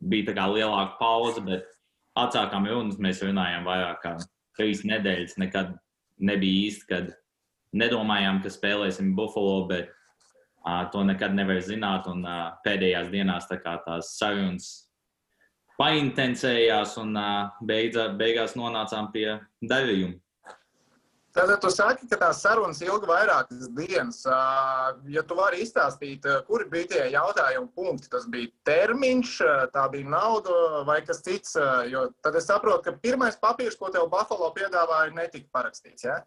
bija tā kā lielāka pauze, bet atsākām runas. Mēs runājām vairāk kā trīs nedēļas. Nekad nebija īsti, kad nedomājām, ka spēlēsim Buffalo, bet Uh, to nekad nevar zināt, un uh, pēdējās dienās tā kā tās sarunas paintensējās, un beidza, beigās nonācām pie darījuma. Tātad tu saki, ka tās sarunas ilga vairākas dienas. Ja tu vari izstāstīt, kuri bija tie jautājumi punkti, tas bija termiņš, tā bija nauda vai kas cits. Jo tad es saprotu, ka pirmais papīrs, ko tev Buffalo piedāvāja, netika parakstīts. Ja?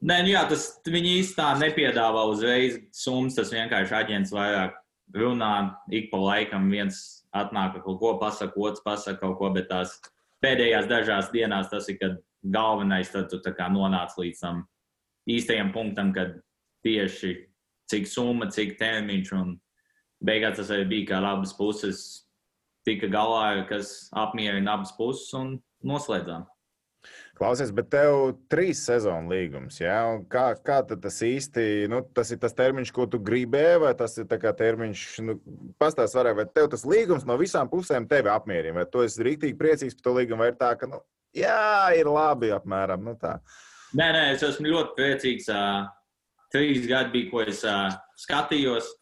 Nē, nu jā, tas viņi īstenībā nepiedāvā uzreiz summas. Tas vienkārši aģents vairāk runā, ik pa laikam viens atnāk kaut ko, pasaka, otrs pasaka kaut ko, bet tās pēdējās dažās dienās tas ir, kad galvenais, tad tu tā kā nonāc līdz tam īstajam punktam, kad tieši cik summa, cik termiņš, un beigās tas arī bija, kā abas puses tika galā, kas apmierina abas puses un noslēdzām. Klausies, bet tev trīs sezonu līgums. Ja? Un Kā, kā tas īsti nu, tas ir tas termiņš, ko tu gribēji, vai tas ir termiņš, nu, pastāst vairāk, vai tev tas līgums no visām pusēm tevi apmierina, vai tu esi rīktīgi priecīgs par to līgumu, vai ir tā, ka, nu, jā, ir labi apmēram. Nu, tā. Nē, nē, es esmu ļoti priecīgs. Trīs gadi bija, ko es skatījos.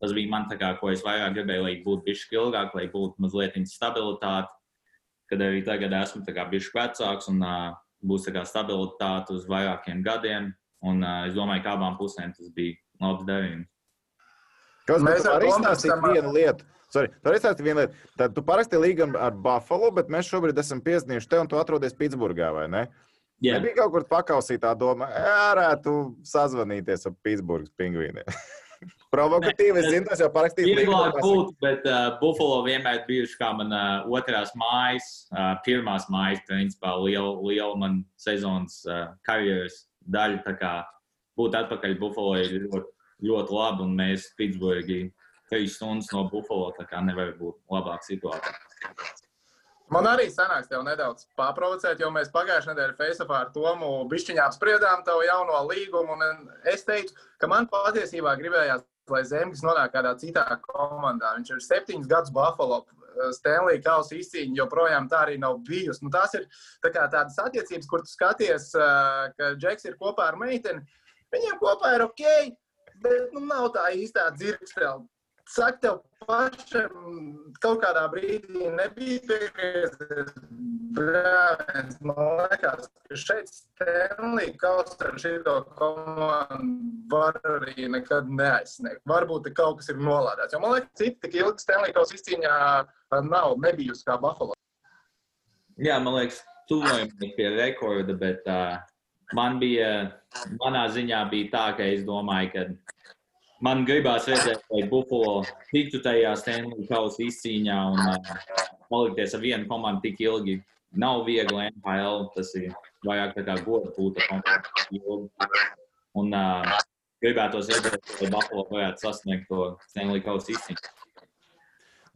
Tas bija man tā kā, ko es vairāk gribēju, lai būtu bišķi ilgāk, lai būtu mazliet stabilitāte. Kad arī tagad esmu bišķi vecāks un ā, būs stabilitāte uz vairākiem gadiem. Un ā, es domāju, ka abām pusēm tas bija labs darījums. Kas Mēs mēs ar varam Tomu izstāstīt esam- vienu lietu? Sorry, tu vari izstāstīt vienu lietu. Tad tu parakstīji līgumu ar Buffalo, bet mēs šobrīd esam piesniegti te un tu atrodies Pitsburgā, vai ne? Jā, Nebija kaut kur pakausītā doma, varētu sazvanīties ar Pitsburgas pingvīniem. Provokatīvi, es zinu, tas jau parakstīts. Vieglāk būt, bet uh, Buffalo vienmēr bijuši kā mana otrās mājas, uh, pirmās mājas, principā liela, liela man sezonas uh, karjeras daļa. Tā kā būt atpakaļ Buffalo ir ļoti, ļoti labi, un mēs Pitsburgī trīs stundas no Buffalo, tā kā nevar būt labāka situācija. Man arī sanāks tev nedaudz paprovocēt, jo mēs pagājušajā nedēļā Facebookā ar Tomu bišķiņā apspriedām tavu jauno līgumu. Es teicu, ka man patiesībā gribējās, lai Zemgis nonāk kādā citā komandā. Viņš ir septiņus gadus Buffalo. Stanley Kausa izcīņa joprojām tā arī nav bijusi. Nu, tās ir tā kā tādas attiecības, kur tu skaties, ā, ka Džeks ir kopā ar meiteni. Viņiem kopā ir ok, bet nu, nav tā īstā dzirkstele. Saka, tev pašam kaut kādā brīdī nebija piekrīties. Brāļs, man liekas, ka šeit Stanley Kausa ar šito komandu var arī nekad neaizsniegt. Varbūt kaut kas ir nolādēts. Jo man liekas, citi tik ilgi Stanley Kausa izcīņā ā, nav, nebijusi kā Buffalo. Jā, man liekas, tuvojamies pie rekorda, bet uh, man bija, manā ziņā bija tā, ka es domāju, ka man gribās redzēt, lai Buffalo tiktu tajā Stanley Kausa izcīņā un uh, palikties ar vienu komandu tik ilgi. Nav viegli NHL, tas ir vairāk tā kā goda pūta komanda. Un uh, gribētos lai Buffalo varētu sasniegt to Stanley Kausa izcīņu.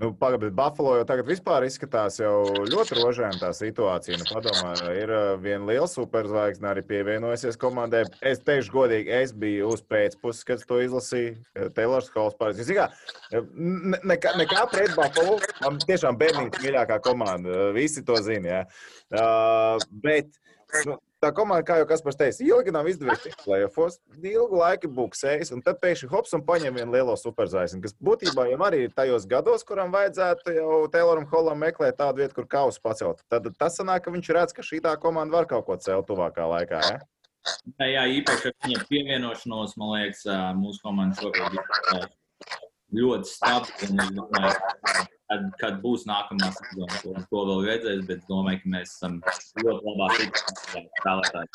Nu, Pagaidiet, bet Buffalo jau tagad vispār izskatās ļoti rožēna tā situācija. Nu, padomā, ir uh, viena liela superzvaigzne arī pievienojusies komandai. Es teikšu godīgi, es biju uz pēcpuses, kad to izlasīju. uh, Taylors Halls pārējais. Zini kā, ne- nekā, nekā pret Buffalo. Man tiešām bērnības mīļākā komanda. uh, Visi to zina. Ja. Uh, bet nu, tā komanda, kā jau Kaspars teica, ilgi nav izdevies tikt plēsofos, ilgu laiku buksējis, un tad pēkšņi hops un paņem vienu lielo superzvaigzni, kas būtībā jau arī ir tajos gados, kuram vajadzētu jau Tayloram Hollam meklēt tādu vietu, kur kausu pacelt. Tad tas sanāk, ka viņš redz, ka šī tā komanda var kaut ko celt tuvākā laikā. Ja? Jā, jā, īpaši ar viņa pievienošanos, man liekas, mūsu komanda šobrīd ir ļoti stabila. Kad, kad būs nākamā sezona, to, to vēl redzēs, bet es domāju, ka mēs esam ļoti labā situācijā spēlētāji.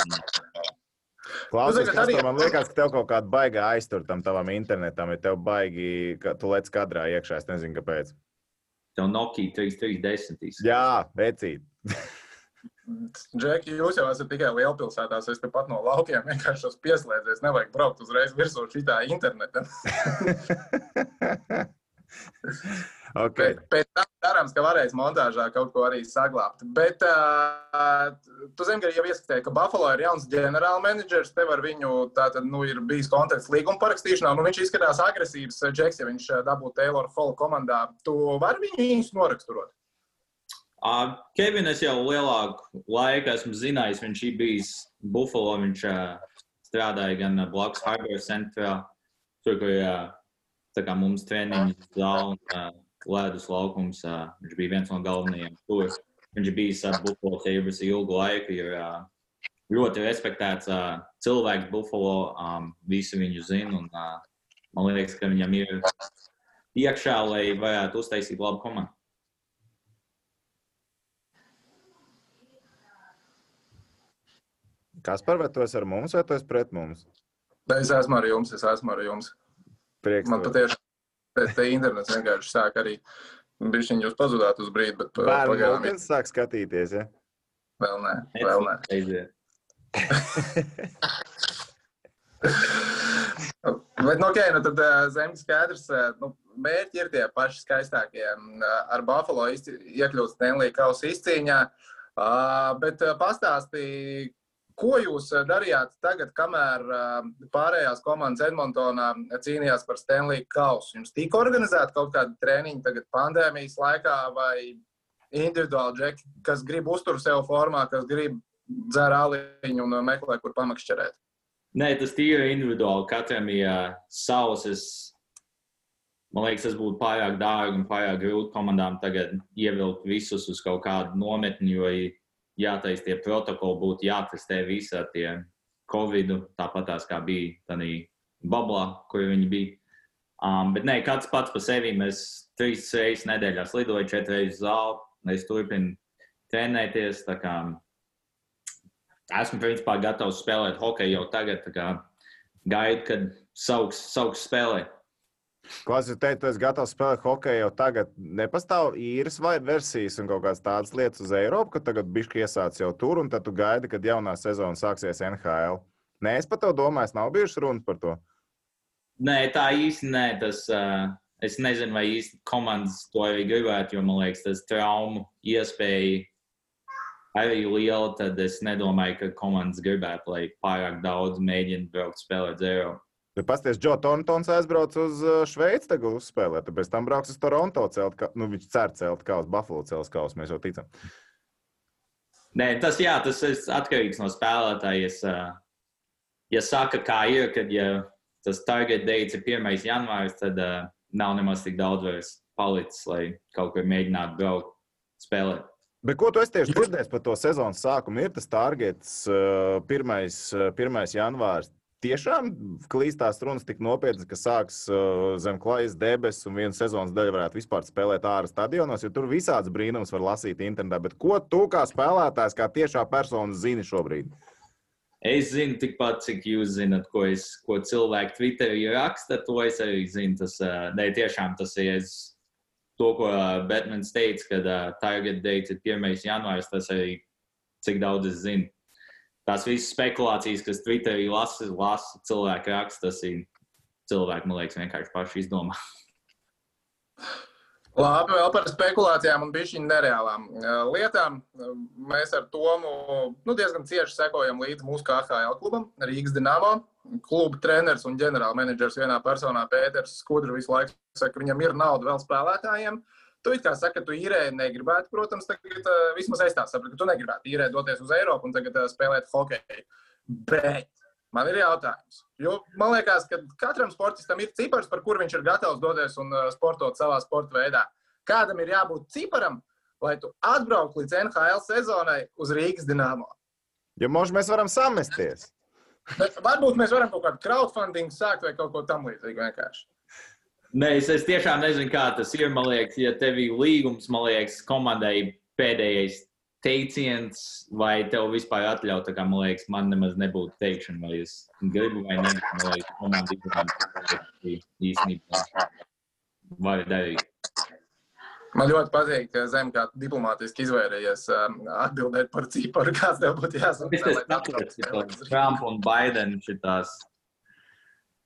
Klausies, tagad kas arī- man liekas, ka tev kaut kāda baigā aiztur tam tavam internetam, ja tev baigi, ka tu lec kadrā iekšā. Es nezinu, kāpēc. Tev Nokia 3310. Jā, vecīt. Džeki, jūs jau esat tikai lielpilsētās. Es tepat no laukiem vienkārši esmu pieslēdzies. Nevajag braukt uzreiz virsū šitā internetā. okay. Pēc, pēc tam cerams, ka varēs montāžā kaut ko arī saglabāt. Bet uh, tu zini, ka jau ieskatēji, ka Buffalo ir jauns ģenerālmenedžers. Tev ar viņu tātad, nu, ir bijis kontakts līguma parakstīšanā. Nu, viņš izskatās agresīvs, Džeks, ja viņš dabūtu Taylor Hall komandā. Tu vari viņu īsti noraksturot. Uh, Kevin, es jau lielāku laiku esmu zinājis, viņš ir bijis Buffalo. Viņš uh, strādāja gan blakus Harbor centrā, tur, kur uh, tā kā mums treniņš zāle un uh, ledus laukums. Viņš bija viens no galvenajiem tur. Viņš uh, Buffalo Sabres ilgu laiku. Ir ļoti respektēts cilvēks Buffalo. Visi viņu zina. Un, man liekas, ka viņam ir iekšā, lai varētu uztaisīt labu komandu. Kas par vai tu esi ar mums, vai tu esi pret mums? Es esmu ar jums, es esmu ar jums. Prieks. Man patiešām te, te internets vienkārši sāk arī. Bišķiņ jūs pazudāt uz brīdi, bet uh, Bērnu pagaidām mūzikas sāk skatīties. Ja? vēl nē. Vēl nē. Bet, nu, okay, nu tad uh, zemes skaidrs, uh, nu, mērķi ir tie paši skaistākie. Ar Buffalo iekļūt Stanley Kausa izcīņā. Uh, bet pastāstīja, ko jūs uh, darījāt tagad, kamēr uh, pārējās komandas Edmontonā cīnījās par Stanley Kausu? Jums tika organizēta kaut kāda treniņa tagad pandēmijas laikā vai individuāli džeki, kas grib uzturēt sev formā, kas grib dzēr āliņu un uh, meklē, kur pamakšķerēt? Nē, tas tīri individuāli. Katram ir uh, savs. Es, man liekas, tas būtu pārāk dārgi un pārāk grūti komandām tagad ievilkt visus uz kaut kādu nometni, jo ir jātaisa tie protokoli, būtu jātestē visi ar tie Covid, tāpat tās kā bija tādā bablā, kur viņi bija. Um, bet nē, katrs pats par sevi. Mēs trīs reizes nedēļā slidojam, četras reizes zāli. Es turpinu trenēties. kā esmu principā gatavs spēlēt hokeju jau tagad. Gaidu, kad sauks, sauks spēlēt. Klausies, teicu, tu esi gatavs spēlēt hokeju jau tagad. Nepastāv īres vai versijas un kaut kādas tādas lietas uz Eiropu, ka tagad bišķi iesāc jau tur, un tad tu gaidi, kad jaunā sezona sāksies NHL. Nē, es par to domāju, nav bijušas runas par to. Nē, tā īsti nē. Tas, uh, es nezinu, vai īsti komandas to arī gribētu, jo man liekas, tas traumu iespēja arī liela. Tad es nedomāju, ka komandas gribētu, lai pārāk daudz mēģina braukt spēlēt zero. Bet pasties, Džo Tontons aizbrauc uz uh, Šveici tagad uzspēlēt, tad pēc tam brauks uz Toronto celt, ka, nu, viņš cer celt kā uz Buffalo cels kaus, mēs jau ticam. Nē, tas, jā, tas ir atkarīgs no spēlētāja. Es, uh, ja saka, kā ir, kad ja tas target dates ir 1. janvāris, tad uh, nav nemaz tik daudz vairs palicis, lai kaut kur mēģinātu braukt, spēlēt. Bet ko tu tieši dzirdējis par to sezonas sākumu? Ir tas targets uh, 1. 1. janvārs. Tiešām klīstās runas tik nopietnas, ka sāks uh, zem klajas debesis un viena sezonas daļa varētu vispār spēlēt ārā stadionos, jo tur visāds brīnums var lasīt internetā. Bet ko tu kā spēlētājs, kā tiešā persona zini šobrīd? Es zinu tikpat, cik jūs zinat, ko, es, ko cilvēki Twitterī raksta. To es arī zinu. Tas, uh, ne, tiešām tas ir es, to, ko uh, Batmans teica, kad uh, target date ir 1. janvāris. Tas arī cik daudz es zinu. Tās visas spekulācijas, kas Twitterī lasa, lasa cilvēki raksta, tas ir cilvēki, man liekas, vienkārši paši izdomā. Labi, vēl par spekulācijām un bišķiņu nereālām uh, lietām. Uh, Mēs ar Tomu nu, diezgan cieši sekojam līdzi mūsu KHL klubam, Rīgas Dienāmo. Kluba treneris un ģenerālmenedžers vienā personā Pēters Skudra visu laiku saka, ka viņam ir nauda vēl spēlētājiem. Tu it kā saki, ka tu īrēji negribētu, protams, tagad uh, vismaz es tā saprotu, ka tu negribētu īrēt doties uz Eiropu un tagad uh, spēlēt hokeju. Bet man ir jautājums. Jo man liekas, ka katram sportistam ir cipars, par kur viņš ir gatavs doties un uh, sportot savā sporta veidā. Kādam ir jābūt ciparam, lai tu atbrauktu līdz NHL sezonai uz Rīgas dīnāmo? Ja možda mēs varam samesties. Bet Varbūt mēs varam kaut kādu crowdfunding sākt vai kaut ko tamlīdzīgu vienkārši. Nē, es, es tiešām nezinu, kā tas ir. Man liekas, ja tev ir līgums, man liekas, komandai pēdējais teiciens, vai tev vispār atļaut, tā kā man liekas, man nemaz nebūtu teikšana, vai es gribu vai negribu. Man liekas, komanda diplomātiski īstenībā var darīt. Man ļoti patīk, ka Zem kā diplomātiski izvairījies um, atbildēt par ciparu, kāds tev būtu jāsaka. Tas saprotu, ka Trump un Biden šitās,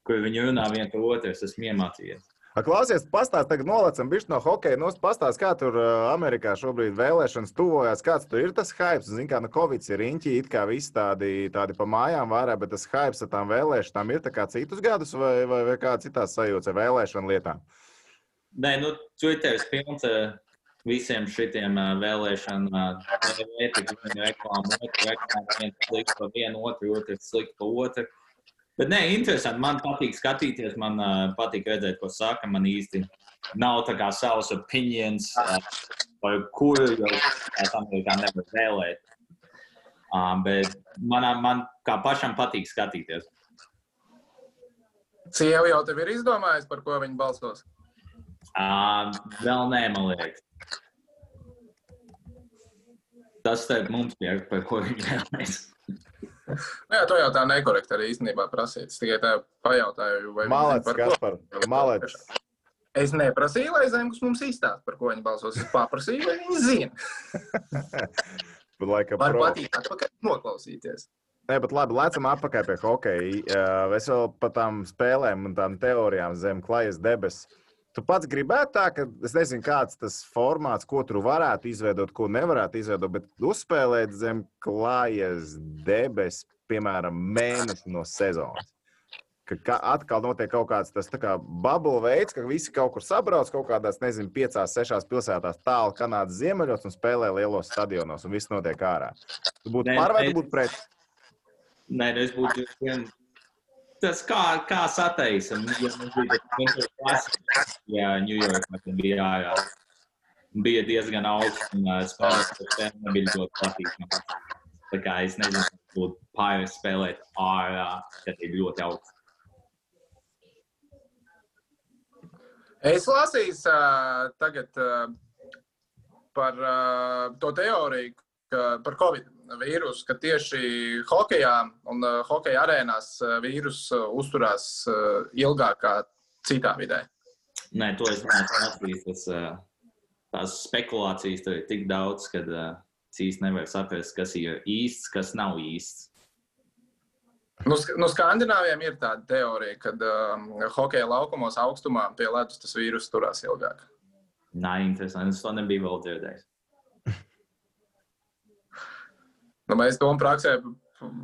kur viņi runā vien par otru, es esmu iemācījies. Klausies, pastāst, tagad nolecam bišķi no hokeja. Nu, pastāst, kā tur Amerikā šobrīd vēlēšanas tuvojas, kāds tur ir tas hypes. Zin kā, nu, Covid ir riņķi, it kā visi tādi, tādi pa mājām vārā, bet tas hypes ar tām vēlēšanām ir tā kā citus gadus vai, vai, vai kā citās sajūtas ar vēlēšanu lietām? Nē, nu, Twitteris pilns visiem šitiem vēlēšanu vienu reklāmu, otru reklāmu, viens slikts pa vienu, otru, otrs slikts pa otru. Bet nē, interesanti. Man patīk skatīties, man uh, patīk redzēt, ko saka. Man īsti nav tā kā savs opinions, uh, par kuru jau tādā Amerikā nevar vēlēt. Uh, bet man, man kā pašam patīk skatīties. Sieva jau tev ir izdomājusi, par ko viņa balsos. Uh, vēl nē, man liekas. Tas starp mums ir, par ko viņi vēlēs. Nu Jā, to jau tā nekorekti arī īstenībā prasīt. Es tikai tā pajautāju, vai zina, Kaspar, malets. Es neprasīju, lai Zemgus mums izstāsta, par ko viņi balsos. Es paprasīju, vai viņi zina. Bet, laikam, Man pro- patīk atpakaļ noklausīties. Nē, bet labi, lecam atpakaļ pie hokeja. Es vēl par tām spēlēm un tām teorijām zem klajas debesis. Tu pats gribētu tā, ka es nezinu, kāds tas formāts, ko tur varētu izveidot, ko nevarētu izveidot, bet uzspēlēt zem klājas debesis, piemēram, mēnesi no sezonas. Ka ka atkal notiek kaut kāds tas tā kā bubble veids, ka visi kaut kur sabrauc kaut kādās, nezinu, piecās, sešās pilsētās tālu Kanādas ziemeļos un spēlē lielos stadionos, un viss notiek ārā. Tu būtu par vai tu būtu pret? Nē, nu es būtu vien. Tas kā, kā sataisa. Ja mums bija tas Classic, jā, Ņujorkā, tad bija ārā. Bija diezgan augsts un spēlēt pret tiem nebija ļoti patīkami. Tā kā es nezinu, būtu pāri spēlēt ārā, kad ir ļoti augsts. Es lasīju uh, tagad uh, par uh, to teoriju, ka, par Covid vīrusu, ka tieši hokeja un uh, hokeja arēnās uh, vīrus uh, uzturās uh, ilgāk kā citā vidē. Nē, to es neesmu. Tas, tās spekulācijas tur ir tik daudz, ka īsti nevar saprast, kas ir īsts, kas nav īsts. Nu, nu, Skandināviem ir tāda teorija, ka um, hokeja laukumos augstumā pie ledus tas vīrus turās ilgāk. Nē, interesanti. Es to nebiju vēl dzirdējis. Nu, mēs to praksē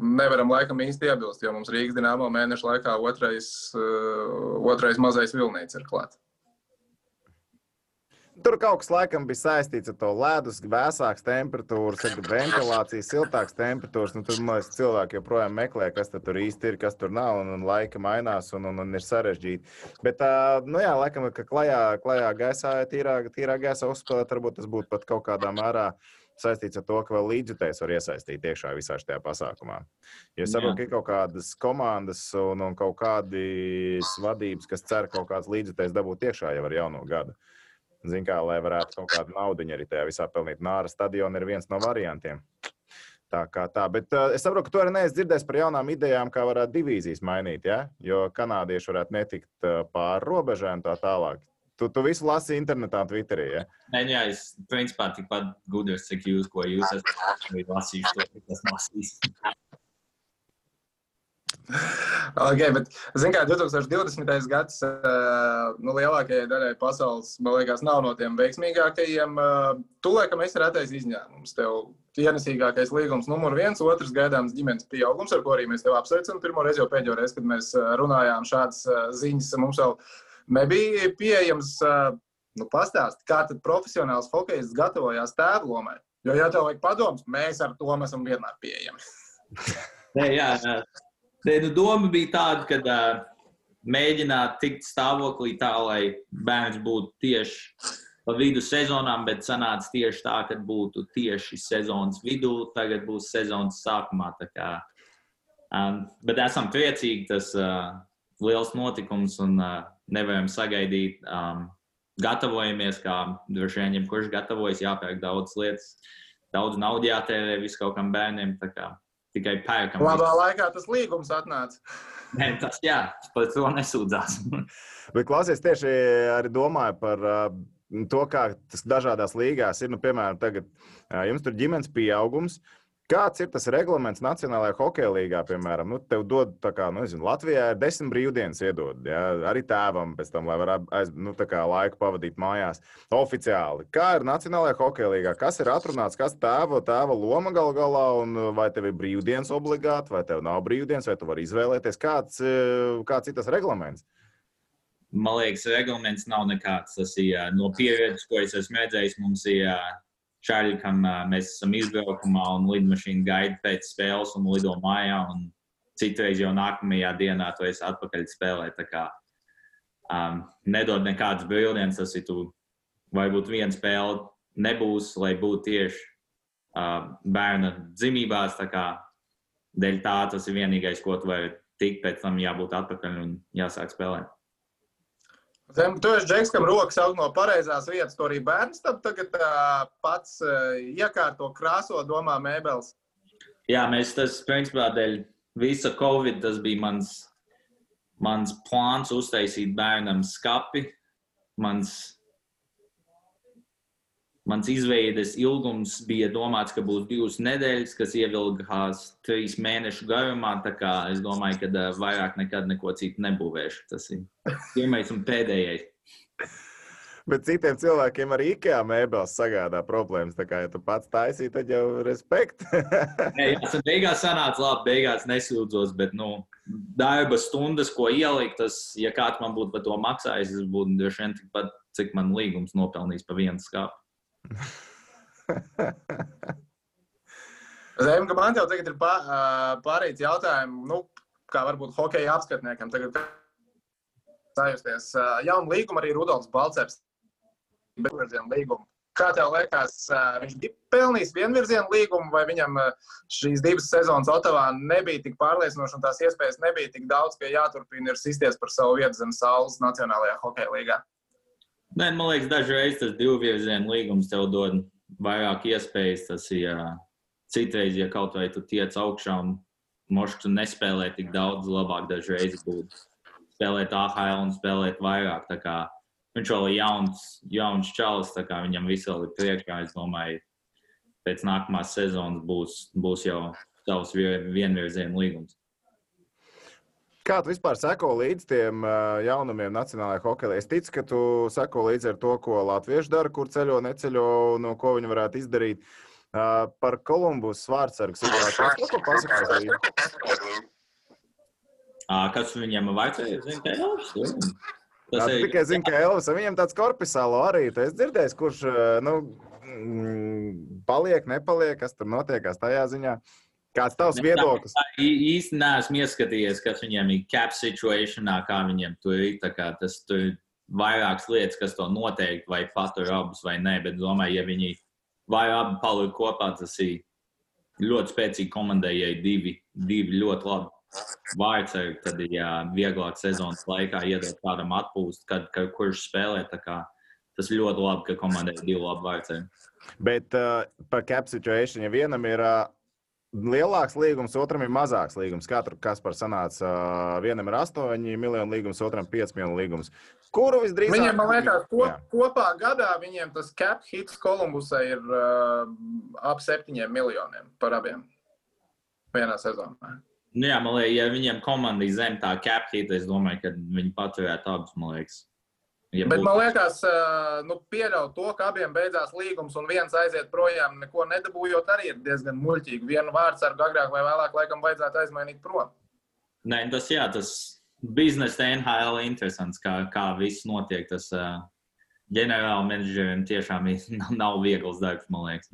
nevaram laikam īsti iebilst, jo mums Rīgas dīnāmo mēnešu laikā otrais, uh, otrais mazais vilnīts ir klāts. Tur kaut kas laikam bija saistīts ar to ledus, vēsākas temperatūras, ventilācijas, siltākas temperatūras. Nu, tur man liekas, cilvēki joprojām meklē, kas tur īsti ir, kas tur nav, un, un laika mainās, un, un, un ir sarežģīti. Bet, uh, nu jā, laikam, ka klajā, klajā gaisā, tīrā, tīrā gaisā uzspēlēt, varbūt tas būtu pat kaut kādā mērā saistīts ar to, ka vēl līdzjutējs var iesaistīt iekšā visā šajā pasākumā. Jo es saprotu, ka ir kaut kādas komandas un, un kaut kādas vadības, kas cer kaut kāds līdzjutējs dabūt iekšā jau ar jauno gadu. Zin kā, lai varētu kaut kādu naudu arī tajā visā pelnīt. Nāra stadiona ir viens no variantiem. Tā kā tā, bet uh, es saprotu, ka tu arī neesi dzirdējis par jaunām idejām, kā varētu divīzijas mainīt, ja? jo kanādieši varētu netikt uh, pāri robežai un tā tālāk. Tu, tu visu lasi internetā, Twitterī. Ja? Nē, nu jā, es principā tikpat gudrs, cik jūs, ko jūs esat lasījuši, to, es lasīju. Okay, bet, zin kā, 2020. gads uh, nu, lielākajai daļai pasaules, man liekas, nav no tiem veiksmīgākajiem. Uh, tu laikam esi retais izņēmums. Tev ienesīgākais līgums numur viens, otrs gaidāms ģimenes pieaugums, ar ko arī mēs tev apsveicam. Pirmo reizi jau pēdējo reizi, kad mēs uh, runājām šādas ziņas, mums vēl nebija pieejams. Nu, pastāst, kā tad profesionāls hokejs gatavojās tēvlomai. Jo, ja tev vajag padomus, mēs ar to esam vienmēr pieejami. Nē, jā. Nē, nu, doma bija tāda, ka uh, mēģināt tikt stāvoklī tā, lai bērns būtu tieši pa vidu sezonām, bet sanāca tieši tā, ka būtu tieši sezonas vidū, tagad būs sezonas sākumā. Kā, um, bet esam priecīgi, tas uh, liels notikums un uh, nevaram sagaidīt. Um, gatavojamies, kā droši vien jebkurš gatavojas, jāpērk daudz lietas. daudz naudas jātērē visu kaut kam bērniem. tā kā Tikai pērkam. Labā laikā tas līgums atnāca. Nē, tas jā, par to nesūdzās. Bet klausies, tieši arī domāju par uh, to, kā tas dažādās līgās ir. Nu, piemēram, tagad uh, jums tur ģimenes pieaugums. Kāds ir tas reglaments Nacionālajā hokeja līgā, piemēram? Nu, tev dod, kā, nu, nezinu, Latvijā ir desmit brīvdienas iedod, ja? arī tēvam pēc tam, lai varētu aiz, nu, kā, laiku pavadīt mājās. Oficiāli. Kā ir Nacionālajā hokeja līgā? Kas ir atrunāts, kas tēva, tēva loma gal galā, un vai tev ir brīvdienas obligāti, vai tev nav brīvdienas, vai tu vari izvēlēties, kāds, kāds ir tas reglaments? Man liekas, reglaments nav nekāds. Tas ir no pieredzes, ko es esmu redzējis. Mums ir šādi, kam mēs esam izbraukumā un lidmašīna gaida pēc spēles un lido mājā. Un citreiz jau nākamajā dienā to es atpakaļ spēlēju. Tā kā um, nedod nekādas brīvdienas, tas ir tu. Varbūt viena spēle nebūs, lai būtu tieši uh, bērna dzimībās. Tā kā dēļ tā tas ir vienīgais, ko tu vari tikt, pēc tam jābūt atpakaļ un jāsāk spēlēt. Zem, tu esi džeks, kam rokas aug no pareizās vietas. To arī bērns tam tagad uh, pats uh, iekārto, krāso, domā mēbeles. Jā, mēs tas, principā, dēļ visa Covid, tas bija mans, mans plāns uztaisīt bērnam skapi. Mans Mans izveides ilgums bija domāts, ka būs divas nedēļas, kas ievilkās trīs mēnešu garumā. Es domāju, ka vairāk nekad neko citu nebūvēšu. Tas ir pirmais un pēdējais. Bet citiem cilvēkiem arī IKEA mēbeles sagādā problēmas. Tā kā ja tu pats taisīji, tad jau respekt. Nē, jā, tas beigās sanāca labi, beigās nesūdzos, bet nu, darba stundas, ko ielikt, tas, ja kāds man būtu par to maksājis, tas būtu droši vien tikpat, cik man līgums nopelnījis par vienu skāpu. Zemga, man te tagad ir pārējais jautājums, nu, kā varbūt hokeja apskatniekam. Tagad sajusties jaunu līgumu arī Rudolfs Balcers. Vienvirzienu līgumu. Kā tev liekas, viņš bija pelnījis vienvirzienu līgumu, vai viņam šīs divas sezonas Otavā nebija tik pārliecinošas un tās iespējas nebija tik daudz, ka jāturpina ir sisties par savu vietu zem saules Nacionālajā hokeja līgā? Nē, man liekas, dažreiz tas divvirziena līgums tev dod vairāk iespējas. Tas ir citreiz, ja kaut vai tu tiec augšā mošs tu nespēlē tik daudz, labāk dažreiz būtu spēlēt AHL un spēlēt vairāk. Viņš vēl ir jauns, jauns čalis, kā viņam viss vēl ir priekšā. Es domāju, pēc nākamās sezonas būs, būs jau savs vienvirziena līgums. Kā tu vispār seko līdz tiem jaunumiem Nacionālajā hokeja? Es ticu, ka tu seko līdzi ar to, ko Latvieši dara, kur ceļo, neceļo, no ko viņi varētu izdarīt. Par Kolumbus vārdsargu situāciju. Ko pasakās? Kas viņam vajadzēja? Zinu, ka Elvis. Tas ir tikai zinu, ka Elvis. Viņam tāds korpusālo arī. Es dzirdēju, kurš nu, paliek, nepaliek, kas tur notiekās tajā ziņā. Uh, Kāds tavs viedoklis? Īsti neesmu ieskatījies, kas viņiem ir cap situationā, kā viņiem tur ir. Tas tur ir vairākas lietas, kas to noteikti vai patur abus vai nē, bet domāju, ja viņi vai abi paliek kopā, tas ir ļoti spēcīgi komandai, ja ir divi, divi ļoti labi vārdsargi, tad ir jā, vieglāk sezonas laikā iedot kādam atpūst, kad, kad kurš spēlē. Tas ļoti labi, ka komandai ir divi labi vārdsargi. Bet uh, par cap situation, ja vienam ir uh, lielāks līgums, otram ir mazāks līgums. Katru kas par sanāca, vienam ir 8 miljonu līgums, otram 5 miljonu līgums. Kuru visdrīzāk? Viņiem, man liekas, kop, kopā gadā viņiem tas cap hits Kolumbusai ir uh, ap 7 miljoniem par abiem vienā sezonā. Nu jā, man liekas, ja viņiem komanda ir zem tā cap hit, es domāju, ka viņi paturētu abus, man liekas. Ja Bet man liekas, nu, pieļaut to, ka abiem beidzās līgums un viens aiziet projām, neko nedabūjot, arī ir diezgan muļķīgi. Vienu vārdu ar agrāk vai vēlāk, laikam, vajadzētu aizmainīt prom. Nē, tas jā, tas biznesa NHL ir interesants, kā, kā viss notiek. Tas ģenerāla menedžeriem tiešām nav viegls darbs, man liekas.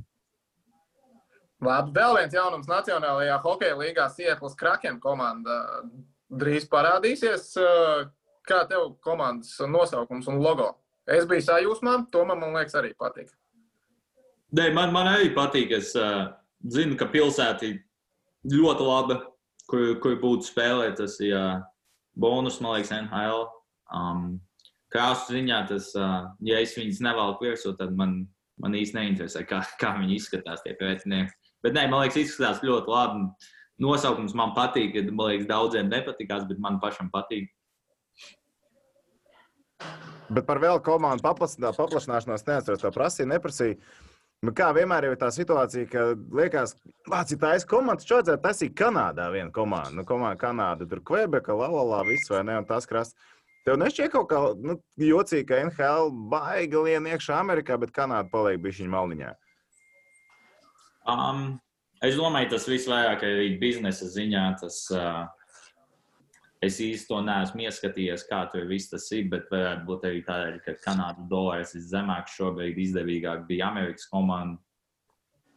Labi, vēl viens jaunums Nacionālajā hokeja līgā Sietlas Kraken komanda drīz parādīsies. Kā tev komandas nosaukums un logo? Es biju sajūsmā, to man, liekas, arī patīk. Nē, man, man arī patīk. Es uh, zinu, ka pilsēta ir ļoti laba, kur, kur būtu spēlēt. Tas ir uh, bonus, man liekas, NHL. Um, krāsu ziņā tas, uh, ja es viņus nevēlu virsū, tad man Man īsti neinteresē, kā, kā viņi izskatās tie pretinieki. Bet nē, man liekas, izskatās ļoti labi. Nosaukums man patīk, man liekas, daudziem nepatīkās, bet man pašam patīk. Bet par vēl komandu paplašinā- paplašināšanos neatceros. Tā prasīja, neprasīja. Bet kā vienmēr ir tā situācija, ka liekas, Vācija tā ir komanda, taču vajadzētu taisīt Kanādā vienu komandu. Nu, komanda Kanāda, tur Kvebeka, Lalalā, viss vai ne, un tas krasts. Tev nešķiet kaut kā nu, jocīgi, ka NHL baigi lien iekšā Amerikā, bet Kanāda paliek bišķiņa malniņā. Um, es domāju, tas viss vairāk arī biznesa ziņā. Tas, uh, es īsti to neesmu ieskatījies, kā tur viss tas ir, bet varētu būt arī tādēļ, ka Kanādas dolārs ir zemāks šobrīd, izdevīgāk bija Amerikas komanda.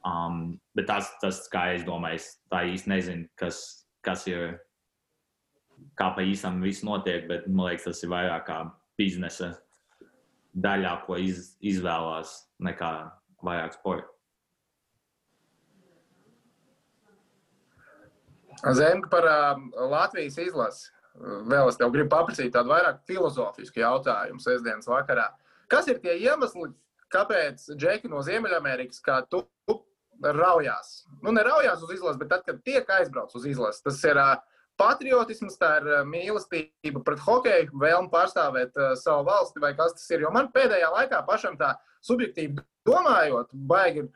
Um, bet tas, tas, kā es domāju, es tā īsti nezinu, kas, kas ir, kā pa īstam viss notiek, bet man liekas, tas ir vairāk kā biznesa daļā, ko iz, izvēlās, nekā vairāk sporta. Zemka par uh, Latvijas izlasi. Vēl es tev gribu paprasīt tādu vairāk filozofisku jautājumu sestdienas vakarā. Kas ir tie iemesli, kāpēc Džeki no Ziemeļamerikas, kā tu raujās? Nu, neraujās uz izlasi, bet tad, kad tiek aizbraucis uz izlasi, tas ir patriotisms, tā ir mīlestība pret hokeju, vēlme pārstāvēt savu valsti vai kas tas ir. Jo man pēdējā laikā pašam tā subjektīvi domājot, baigi,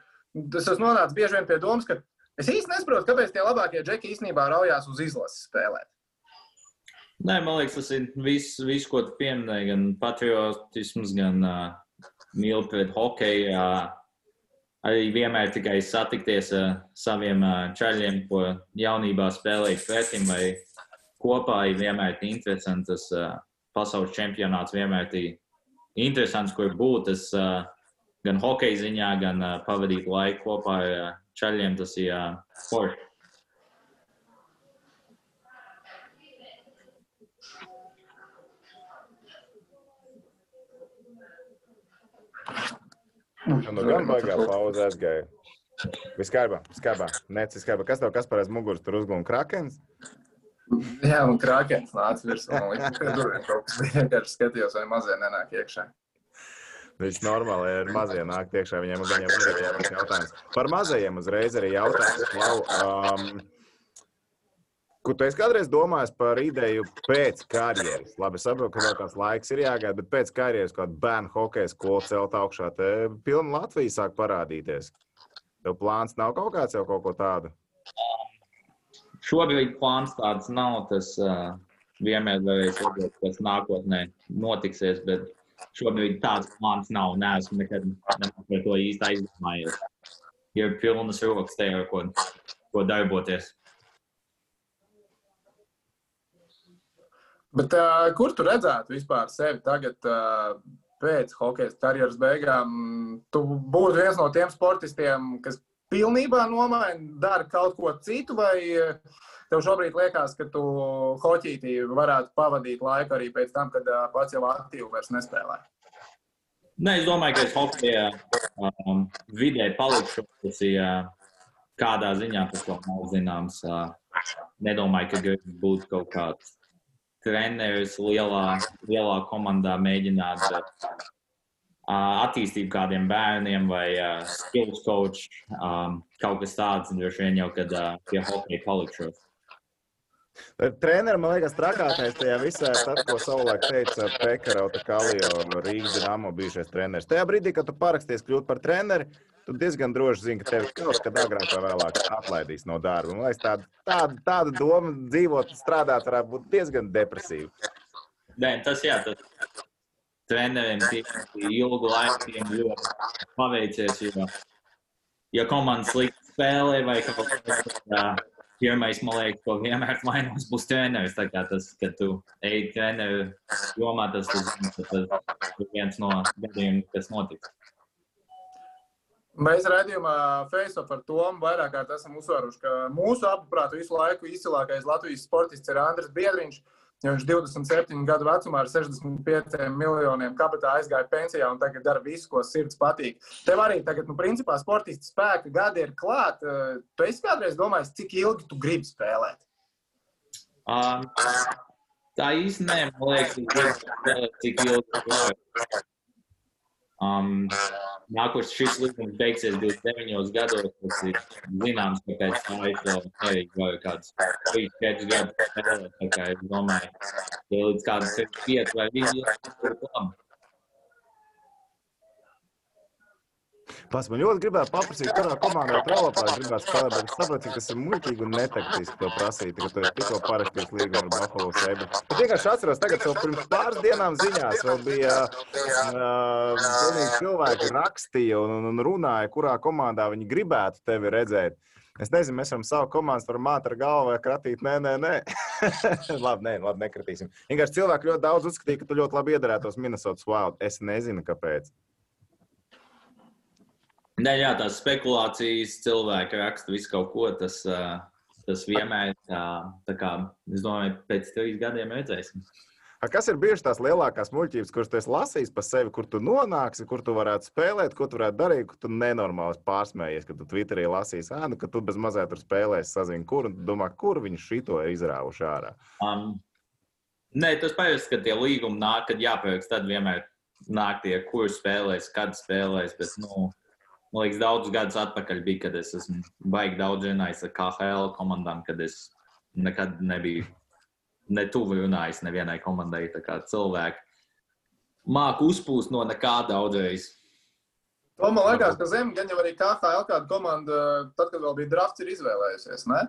tas esmu nonācis bieži vien pie domas, ka es īsti nesaprotu, kāpēc tie labākie džeki īstenībā raujās uz izlases spēlēt. Nē, man liekas, tas ir viss, vis, ko tu pieminēji. Gan patriotisms, gan uh, mīlestība pret hokeju. Uh, arī vienmēr tikai satikties ar uh, saviem uh, čaļiem, ko jaunībā spēlēju pretim vai kopā. Ir vienmēr interesants tas uh, pasaules čempionāts. Vienmēr ir interesants, kur būt. Tas, uh, gan hokeja ziņā, gan uh, pavadīt laiku kopā ar uh, čaļiem. Tas ir uh, forši. Nu, gan baigā pauze aizgāja. Viss kārtībā. Nē, viss kārtībā. Kas tev kas par aiz muguras tur uzglūna krakens? Jā, un krākens nāca virsū. Man liekas, ka tur ir kaut kas vienkārši skatījos, vai mazie nenāk iekšā. Viņš normāli ir mazie nāk iekšā. Viņiem viņiem ir jautājums. Par mazajiem uzreiz arī jautājums. Klau, um, Kur tu kādreiz domājis par ideju pēc karjeras? Labi, es saprotu, ka vēl kāds laiks ir jāgaida, bet pēc karjeras kāda bērnu hokeja skola celt augšā, te pilna Latvija sāk parādīties. Tev plāns nav kaut kāds jau kaut ko tādu? Šobrīd plāns tāds nav. Tas uh, vienmēr varēs redzēt, kas nākotnē notiksies, bet šobrīd tāds plāns nav. Nē, esmu nekad par to īsti aizdomājies. Ir pilnas rokas te ar ko, ko darboties. Bet, uh, kur tu redzētu vispār sevi tagad, uh, pēc hokeja karjeras beigām? Tu būtu viens no tiem sportistiem, kas pilnībā nomaina, dara kaut ko citu, vai tev šobrīd liekas, ka tu hoķītī varētu pavadīt laiku arī pēc tam, kad uh, pats jau aktīvi vairs nespēlē? Nē, es domāju, ka es hokeja um, vidē palikšu. Tas ir uh, kādā ziņā tas vēl nav zināms. Uh, nedomāju, ka gribu būt kaut kāds treneris lielā, lielā komandā mēģināt uh, attīstīt kādiem bērniem vai uh, skills coach, um, kaut kas tāds, droši vien jau, kad uh, pie hokeja palikšos. Treneris, man liekas, trakākais tajā visā ir tas, ko savulaik teica Pekarauta Kalio, Rīgas Dāmo bijušais treneris. Tajā brīdī, kad tu paraksties kļūt par treneri, tu diezgan droši zini, ka tevi kaut kad agrāk vai vēlāk atlaidīs no darba. Man liekas, tāda, tāda, tāda doma dzīvot, strādāt, varētu būt diezgan depresīva. Nē, tas jā, tas treneriem ilgu laiku ļoti paveicies, jo, ja komandas slikti spēlē vai kaut kas tāds, pirmais, man liekas, ko vienmēr vainos, būs treneris. Tā kā tas, ka tu ej treneru jomā, tas ir viens no gadījumiem, kas notiks. Mēs redzējumā Facebook par to vairāk kārt esam uzsvēruši, ka mūsu apuprāt visu laiku izcilākais Latvijas sportists ir Andris Biedriņš. Viņš 27 gadu vecumā ar 65 miljoniem kabatā aizgāja pensijā un tagad dara visu, ko sirds patīk. Tev arī tagad, nu, principā, sportista spēka gadi ir klāt. Tu esi kādreiz domājis, cik ilgi tu gribi spēlēt? Um, tā īsti nē, man liekas, cik ilgi. Um, Nākošais šis līgums beigsies 29 gados. Tas ir zināms, ka pēc tā ir arī vēl kāds 3-4 gadus spēlēt. Tā kā es domāju, ja līdz kādas 5 vai 1 ir Pats man ļoti gribētu paprasīt, kurā komandā Eiropā gribētu spēlēt, bet es saprotu, cik tas ir muļķīgi un netaktiski to prasīt, ka tu esi tikko parakstījies līgumu ar Buffalo Sabres. Bet vienkārši atceros, tagad jau pirms pāris dienām ziņās vēl bija uh, cilvēki rakstīja un, un, un runāja, kurā komandā viņi gribētu tevi redzēt. Es nezinu, mēs varam savu komandu varam māt ar galvu kratīt. Nē, nē, nē. labi, nē, labi, nekratīsim. Vienkārši cilvēki ļoti daudz uzskatīja, ka tu ļoti labi iedarētos Minnesotas Wild. Es nezinu, kāpēc. Nē, jā, tās spekulācijas, cilvēki raksta visu kaut ko. Tas, tas vienmēr tā, tā kā, es domāju, pēc trīs gadiem redzēsim. A, kas ir bijušas tās lielākās muļķības, kuras tu esi lasījis par sevi, kur tu nonāksi, kur tu varētu spēlēt, ko tu varētu darīt, kur tu nenormāli pārsmējies, kad tu Twitterī lasīsi, ah, nu, ka tu bez mazliet tur spēlēsi, sazini, kur, un domā, kur viņi šito ir izrāvuši ārā. Um, nē, tas parasti, kad tie līgumi nāk, kad jāparaksta, tad vienmēr nāk tie, kur spēlēs, kad spēlēs. Bet, nu, man liekas, daudzus gadus atpakaļ bija, kad es esmu baigi daudz runājis ar KHL komandām, kad es nekad nebiju ne tuvu runājis nevienai komandai. Tā kā cilvēki māku uzpūst no nekā daudzreiz. To man liekas, ka Zemē gan jau arī KHL kāda komanda, tad, kad vēl bija drafts, ir izvēlējusies. Ne?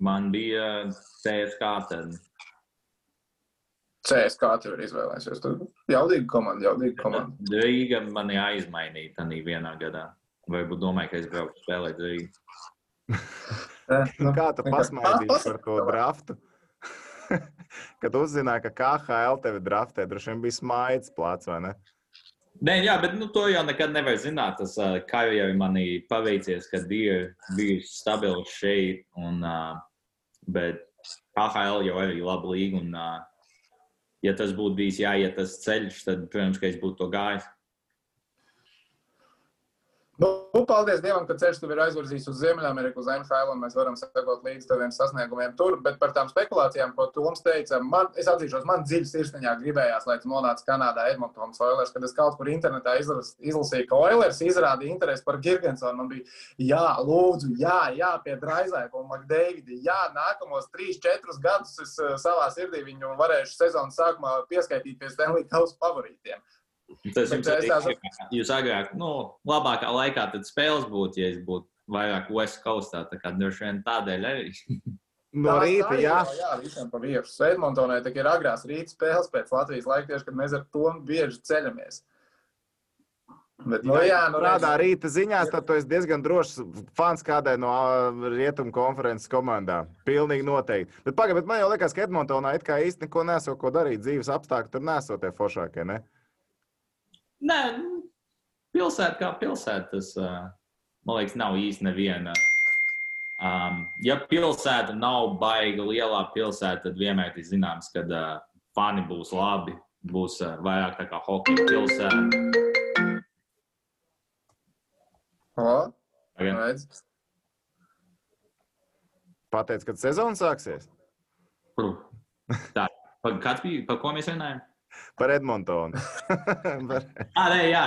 Man bija CSK. Tad. CSK tev ir izvēlējusies. Tur jaudīga komanda, jaudīga komanda. Rīga mani aizmainīja tādā vienā gadā. Varbūt domāju, ka es braukšu spēlēt Rīgā. Nu, kā tu pasmaidīji par to draftu? Kad uzzināji, ka KHL tevi draftē, droši vien bija smaids plāts, vai ne? Nē, jā, bet nu, to jau nekad nevar zināt. Tas, uh, kā jau ir manī paveicies, kad ir bijusi stabila šeit, un, uh, bet KHL jau ir laba līga. Un, uh, ja tas būtu bijis jāiet tas ceļš, tad, protams, ka es būtu to gājis. Nu, nu, paldies Dievam, ka ceļš tev ir aizvirzījis uz Ziemeļameriku, uz NHL, un mēs varam sekot līdz taviem sasniegumiem tur. Bet par tām spekulācijām, ko Toms teica, man, es atzīšos, man dziļi sirsniņā gribējās, lai tu nonāc Kanādā, Edmontonas Oilers, kad es kaut kur internetā izlas, izlasīju, ka Oilers izrādīja interesi par Girgensonu. Man bija, jā, lūdzu, jā, jā, pie Draizēka un Makdēvidi, jā, nākamos 3-4 gadus es uh, savā sirdī viņu varēšu sezonas sākumā pieskaitīt pie Stanley Kausa favorītiem. Tas jums arī esmu- jūs agrāk, nu, labākā laikā tad spēles būtu, ja es būtu vairāk West Coastā. Tā kā droši vien tādēļ arī. No Tā- rīta, tā ir jā. jau, jā, visiem pa viešu. Edmontonai tā ir agrās rīta spēles pēc Latvijas laika, tieši, kad mēs ar to bieži ceļamies. Bet, nu, jā, nu, Rādā rīta ziņās, tad tu esi diezgan drošs fans kādai no rietumu konferences komandām. Pilnīgi noteikti. Bet pagaidi, bet man jau liekas, ka Edmontonā it kā īsti neko nesot ko darīt. Dzīves apstākļi tur nesot tie foršākie, ne? Nē, nu, pilsēta kā pilsēta. Tas, man liekas, nav īsti neviena. Um, ja pilsēta nav baigta, lielā pilsēta, tad vienmēr ir zināms, ka uh, fani būs labi. Būs uh, vairāk tā kā hokeja pilsēta. Pateic, kad sezona sāksies? Tā, pa, kāds bija, par ko mēs runājam? Par Edmontonu. Par- Ah, nē, jā.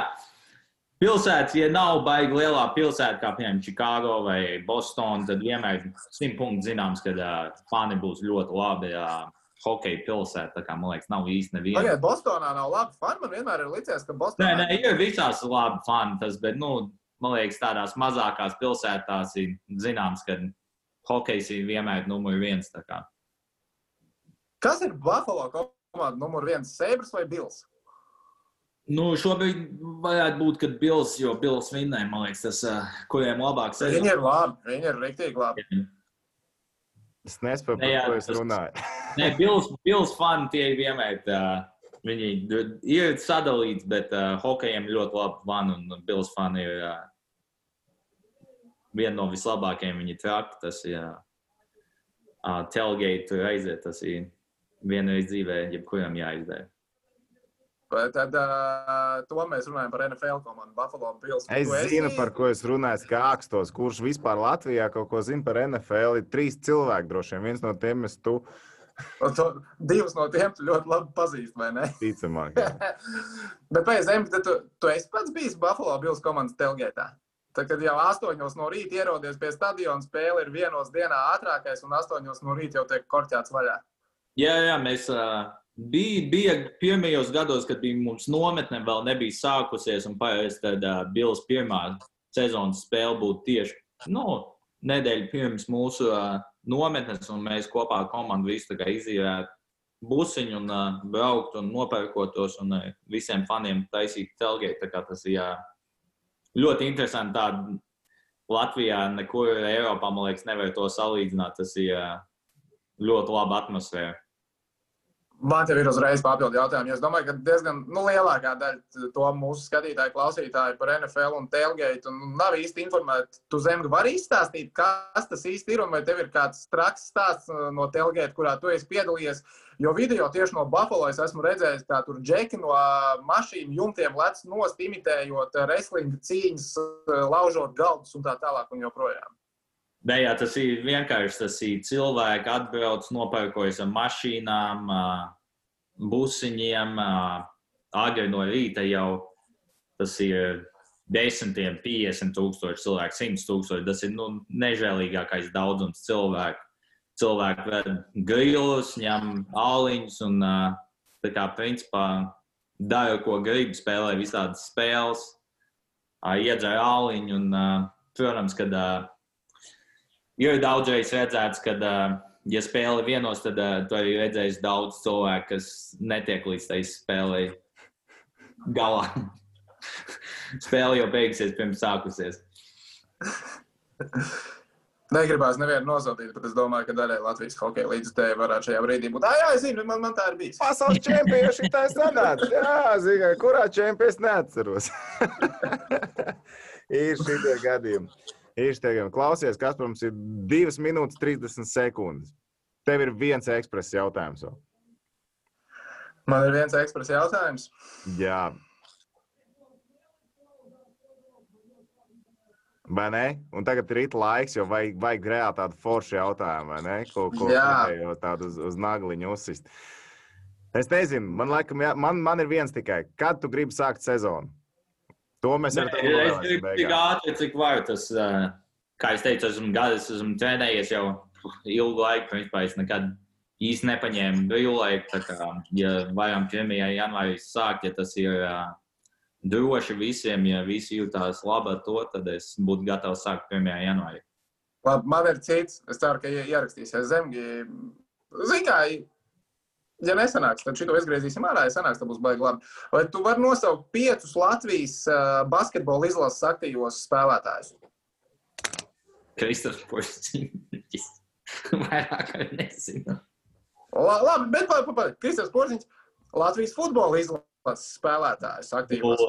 Pilsētas, ja nav baigi lielā pilsēta, kā piemēram Chicago vai Boston, tad vienmēr simt punktu zināms, ka uh, fani būs ļoti labi. Uh, Hokeja pilsēta, tā kā man liekas, nav īsti neviena. Pagaidiet, Bostonā nav labi fani. Man vienmēr ir licies, ka Bostonā Nē, nē, ir visās labi fani, tas, bet, nu, man liekas, tādās mazākās pilsētās ir zināms, ka hokejs ir vienmēr numur viens. tā kā. Kas ir Buffalo komanda numur viens? Sabres vai Bills? Nu, šobrīd varētu būt, ka Bills, jo Bills vinnēja, man liekas, tas, uh, kuriem labāk Viņi sezona. ir labi. Viņi ir rīktīgi labi. Es nespēju, par jā, ko es tas- runāju. Nē, Bills, Bills fani tie ir vienmēr. Uh, viņi ir sadalīti, bet uh, hokejiem ļoti labi fani un Bills fani ir uh, viena no vislabākajiem. Viņi traki, tas ir uh, uh, tailgate, tur aiziet. Tas ir vienreiz dzīvē, jebkuram jāizdara. Tad uh, to mēs runājam par NFL komandu Buffalo Bills. Es zinu, par ko es runāju, kā ākstos, kurš vispār Latvijā kaut ko zina par NFL. Ir trīs cilvēki, droši vien. Viens no tiem ir tu. Un to, divus no tiem tu ļoti labi pazīsti, vai ne? Ticamāk. Bet pēc tam, tad tu, tu esi pats bijis Buffalo Bills komandas telgētā. Tad, kad jau astoņos no rīta ierodies pie stadiona, spēle ir vienos dienā ātrākais, un astoņos no rīta jau tiek korķēts vaļā. Jā, jā, mēs bija, bija pirmajos gados, kad bija mums nometne vēl nebija sākusies, un parasti tad uh, Bills pirmā sezonas spēle būtu tieši nu, nedēļa pirms mūsu uh, nometnes, un mēs kopā ar komandu visu tā izīrētu busiņu un uh, braukt un nopērkotos un uh, visiem faniem taisīt telgēt. Tā kā tas ir jā, ļoti interesanti. Tāda Latvijā nekur Eiropā, man liekas, nevar to salīdzināt. Tas ir ļoti laba atmosfēra. Man te ir uzreiz papildu jautājumi. Es domāju, ka diezgan nu, lielākā daļa to mūsu skatītāju, klausītāju par NFL un tailgate un nav īsti informēti. Tu zemi vari izstāstīt, kas tas īsti ir un vai tev ir kāds traks stāsts uh, no tailgate, kurā tu esi piedalījies. Jo video tieši no Buffalo es esmu redzējis, kā tur džeki no uh, mašīnu jumtiem lec nost, imitējot uh, wrestling cīņas, laužot galdus un tā tālāk un joprojām. Nē, jā, tas ir vienkārši tas ir cilvēki atbrauc, nopērkojas ar mašīnām, busiņiem. Agri no rīta jau tas ir desmitiem, 50 tūkstoši cilvēku, 100 tūkstoši. Tas ir nu, nežēlīgākais daudzums cilvēku. Cilvēki ved grilus, ņem āliņus un tā kā principā dara, ko grib, spēlē visādas spēles, iedzer āliņu un, protams, kad ā, ir daudzreiz redzēts, ka, uh, ja spēle ir vienos, tad uh, tu arī redzēsi daudz cilvēku, kas netiek līdz tai spēlei galā. spēle jau beigsies pirms sākusies. Negribās nevienu nosodīt, bet es domāju, ka daļai Latvijas hokeja līdzekļi varētu šajā brīdī būt. Ah, jā, es zinu, man, man tā ir bijis. Pasaules čempions šī tā sanāca. Jā, zinu, kurā čempions neatceros. ir šitie gadījumi. Ir šitie gadījumi. Klausies, kas mums ir 2 minūtes 30 sekundes. Tev ir viens ekspress jautājums. Man ir viens ekspresa jautājums. Jā. Vai ne? Un tagad ir rīta laiks, jo vajag, vajag reāli tādu foršu jautājumu, vai ne? Ko, ko tādu uz, uz nagliņu uzsist. Es nezinu, man, laikam, jā, man, man ir viens tikai. Kad tu gribi sākt sezonu? To mēs ar tevi gribu tik ātri, cik varu. Tas, kā es teicu, esmu gadus, esmu trenējies jau ilgu laiku. Principā es nekad īsti nepaņēmu brīvlaiku. tā kā, Ja varam 1. janvārī sākt, ja tas ir droši visiem, ja visi jūtās labi ar to, tad es būtu gatavs sākt 1. janvārī. Labi, man ir cits. Es ceru, ka ie- ierakstīsies zemgi. Zini, kā, ja nesanāks, tad šito izgriezīsim ārā. Ja sanāks, tad būs baigi labi. Vai tu vari nosaukt piecus Latvijas basketbola izlases aktīvos spēlētājus? Kristofers Porziņš. Vairāk nezinu. La, labi, bet pa, pa, pa, Kristofers Porziņš, Latvijas futbola izlases spēlētājs aktīvos.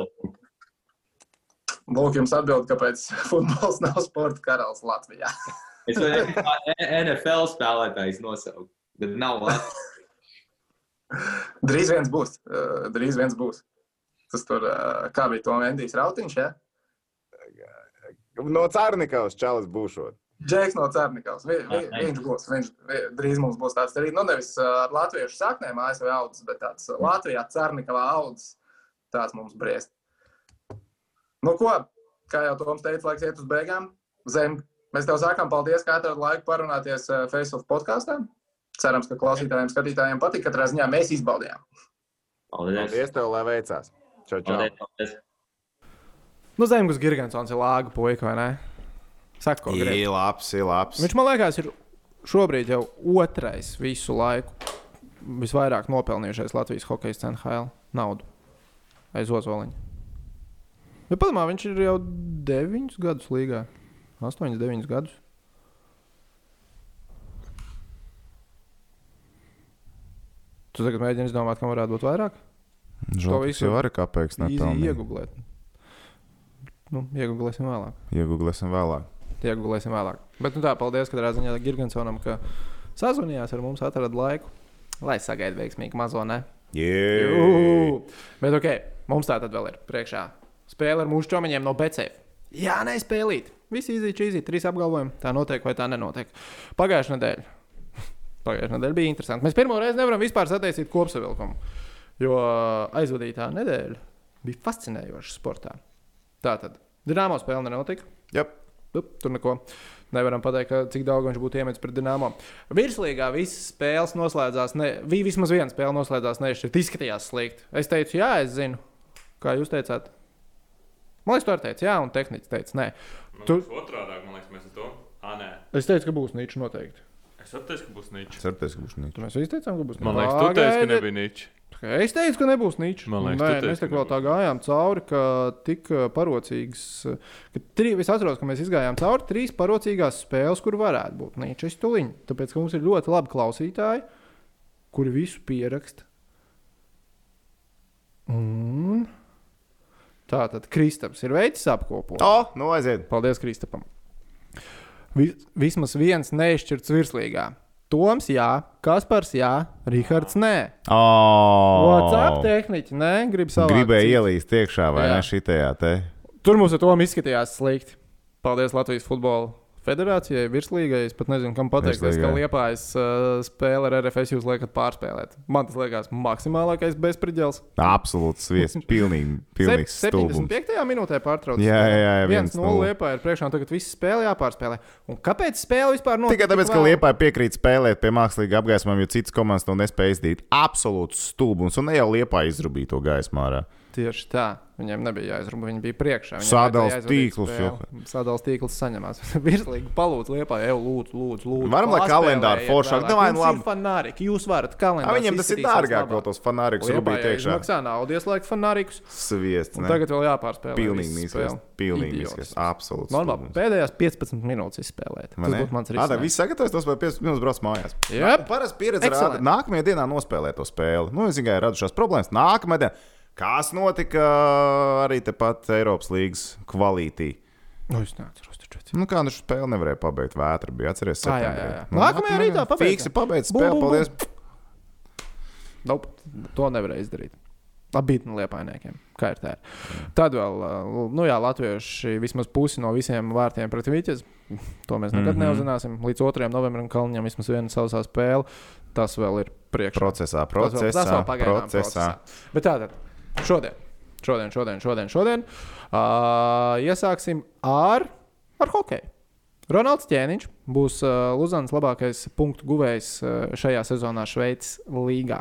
Lūk, jums atbild, kāpēc futbols nav sporta karalis Latvijā. Es varu NFL spēlētājs nosaukt, bet nav labi. Drīz viens būs. Uh, drīz viens būs. Tas tur, uh, kā bija to Endijs Rautiņš, ja? No Cārnikaus čalis būšot. Džeks no Cērnikavas. Vi, vi, viņš būs. Viņš vi, drīz mums būs tāds arī, nu, nevis uh, ar latviešu saknēm ASV audzes, bet tāds Latvijā Cērnikavā audzes. Tāds mums briest. Nu, ko? Kā jau Toms teica, laiks iet uz beigām. Zem, mēs tev sākam paldies, ka atradi laiku parunāties uh, Face of podkāstā. Cerams, ka klausītājiem, skatītājiem patīk. Katrā ziņā mēs izbaudījām. Paldies. Paldies tev, lai veicās. Čau, čau. Paldies. paldies. Nu, Zemgus Gigantsons ir lāga puika, vai ne? Saka, ko grib. Ir labs, ir labs. Viņš man liekas, ir šobrīd jau otrais visu laiku visvairāk nopelnījušais Latvijas hokeja NHL naudu aiz ozoliņa. Bet, padomā, viņš ir jau 9 gadus līgā. 8, 9 gadus. Tu tagad mēģini izdomāt, kam varētu būt vairāk? Žoks visu jau arī kāpēc Īsi nepelnīja. iegūlēt. Nu, iegūlēsim vēlāk. Iegūlēsim vēlāk. Iegūlēsim vēlāk. Bet, nu tā, paldies, ka redzējāt Gigantsonam, ka sazvanījās ar mums, atrada laiku, lai sagaidītu veiksmīgu mazo ne. Jū! Bet, ok, mums tā tad vēl ir priekšā spēle ar mūsu čomiņiem no BCF. Jā, nespēlīt. Visi izīči, izīči, trīs apgalvojumi. Tā notiek vai tā nenotiek. Pagājušā nedēļa Pagājušajā nedēļā bija interesanti. Mēs pirmo reizi nevaram vispār sataisīt kopsavilkumu, jo aizvadītā nedēļa bija fascinējoša sportā. Tātad, Dienāmo spēle nenotika. Up, tur neko nevaram pateikt, ka, cik daudz viņš būtu iemetis pret Dienāmo. Virslīgā visas spēles noslēdzās, ne, vi- vismaz viena spēle noslēdzās nešķirt. Izskatījās slikti. Es teicu, jā, es zinu. Kā jūs teicāt? Man liekas, tu arī teici, jā, un tehniski teica, nē. Tu- Otrādi, man liekas, mēs ar to. Ah, nē. Es teicu, ka būs ničs noteikti. Es atteicu, ka būs ničs. Certies, ka būs. Tur mēs visi teicām, ka būs Man liekas, tu teici, ka nebija ničs. Es teicu, ka nebūs ničs. Man liekas, Nē, tu teici, mēs tā kā tā gājām cauri, ka tik uh, parocīgs. Ka tri, es atceros, ka mēs izgājām cauri trīs parocīgās spēles, kur varētu būt ničs. Es tuliņu. Tāpēc, ka mums ir ļoti labi klausītāji, kuri visu pieraksta. Un tā tad Kristaps ir veids apkopot. O, nu aiziet. Paldies Kristapam. Vis, vismaz viens neizšķirts virslīgā. Toms, jā, Kaspars, jā, Rihards, nē. Oh. WhatsApp tehniķi, nē, grib savu. Gribēju ielīst iekšā, vai Jā. ne šitajā te? Tur mums ar to izskatījās slikti. Paldies Latvijas Futbola Federācijai, virslīgai. Es pat nezinu, kam pateikties, ka. Liepājas uh, spēle ar RFS jūs liekat pārspēlēt. Man tas liekas maksimālākais bezspridzels. Absolūts viesis. Pilnīgi, Sep- stulbums. 75. minūtē pārtrauc. Jā, jā, jā, viens 1-0 nulle. Liepā ir priekšā, un tagad viss spēle jāpārspēlē. Un kāpēc spēle vispār notiek? Tikai tāpēc, ka? Lietuva piekrīt spēlēt pie mākslīga apgaismojuma, jo citas komandas to nespēja izdarīt. Absolūts stulbums. Un ne jau Lietuva izrubīja to gaismu ārā. Tieši tā. Viņiem nebija jāizrunā, viņi bija priekšā. Aizvadīt tīklus spēli. Sadals tīkls saņemās. Virslīgi palūdz liepā, jau lūdzu, lūdzu. lūdzu Varam, lai paspēlējiet foršāk. Davai, nu Jums labi. fanāriki, jūs varat A, kalendāru. viņiem tas ir dārgāk, ko tos fanārikus rubīt iekšā. Maksā naudu, ieslēgt fanārikus. Sviests. Tagad vēl jāpārspēlē. Pilnīgi mīskais. Pilnīgi mīskais. Labi, stulbums. pēdējās 15 minūtes izspēlēt. Tas būtu mans risinājums. viss sagatavojas, tos vēl 15 minūtes brauc mājās. Jep. Parasti pieredze rāda, nākamajā dienā nospēlēt to spēli. Nu, es tikai radušās problēmas. Nākamajā dienā, kas notika arī tepat Eiropas līnijas kvalitī. Nu, es neatceros, taču Nu, kā nu šo spēli nevarēja pabeigt? Vētra bija atceries. Ā, jā, jā, jā. Nu, Nākamajā rītā pabeigta. Fiksi pabeigt Bum, spēli. bum, bum. Paldies. Nope, to nevarēja izdarīt. No liepainiekiem. Kā ir tā? Tad vēl, uh, nu jā, latvieši vismaz pusi no visiem vārtiem pret Vīķes. To mēs nekad mm. -hmm. neuzzināsim. Līdz 2. novembrim Kalniņam vismaz viena sausā spēle. Tas vēl ir priekšā. Procesā, vēl- procesā, vēl pagaidām procesā. Bet tātad, šodien, šodien, šodien, šodien, šodien uh, iesāksim ar, ar hokeju. Ronalds Čēniņš būs uh, Luzānas labākais punktu guvējs uh, šajā sezonā Šveices līgā.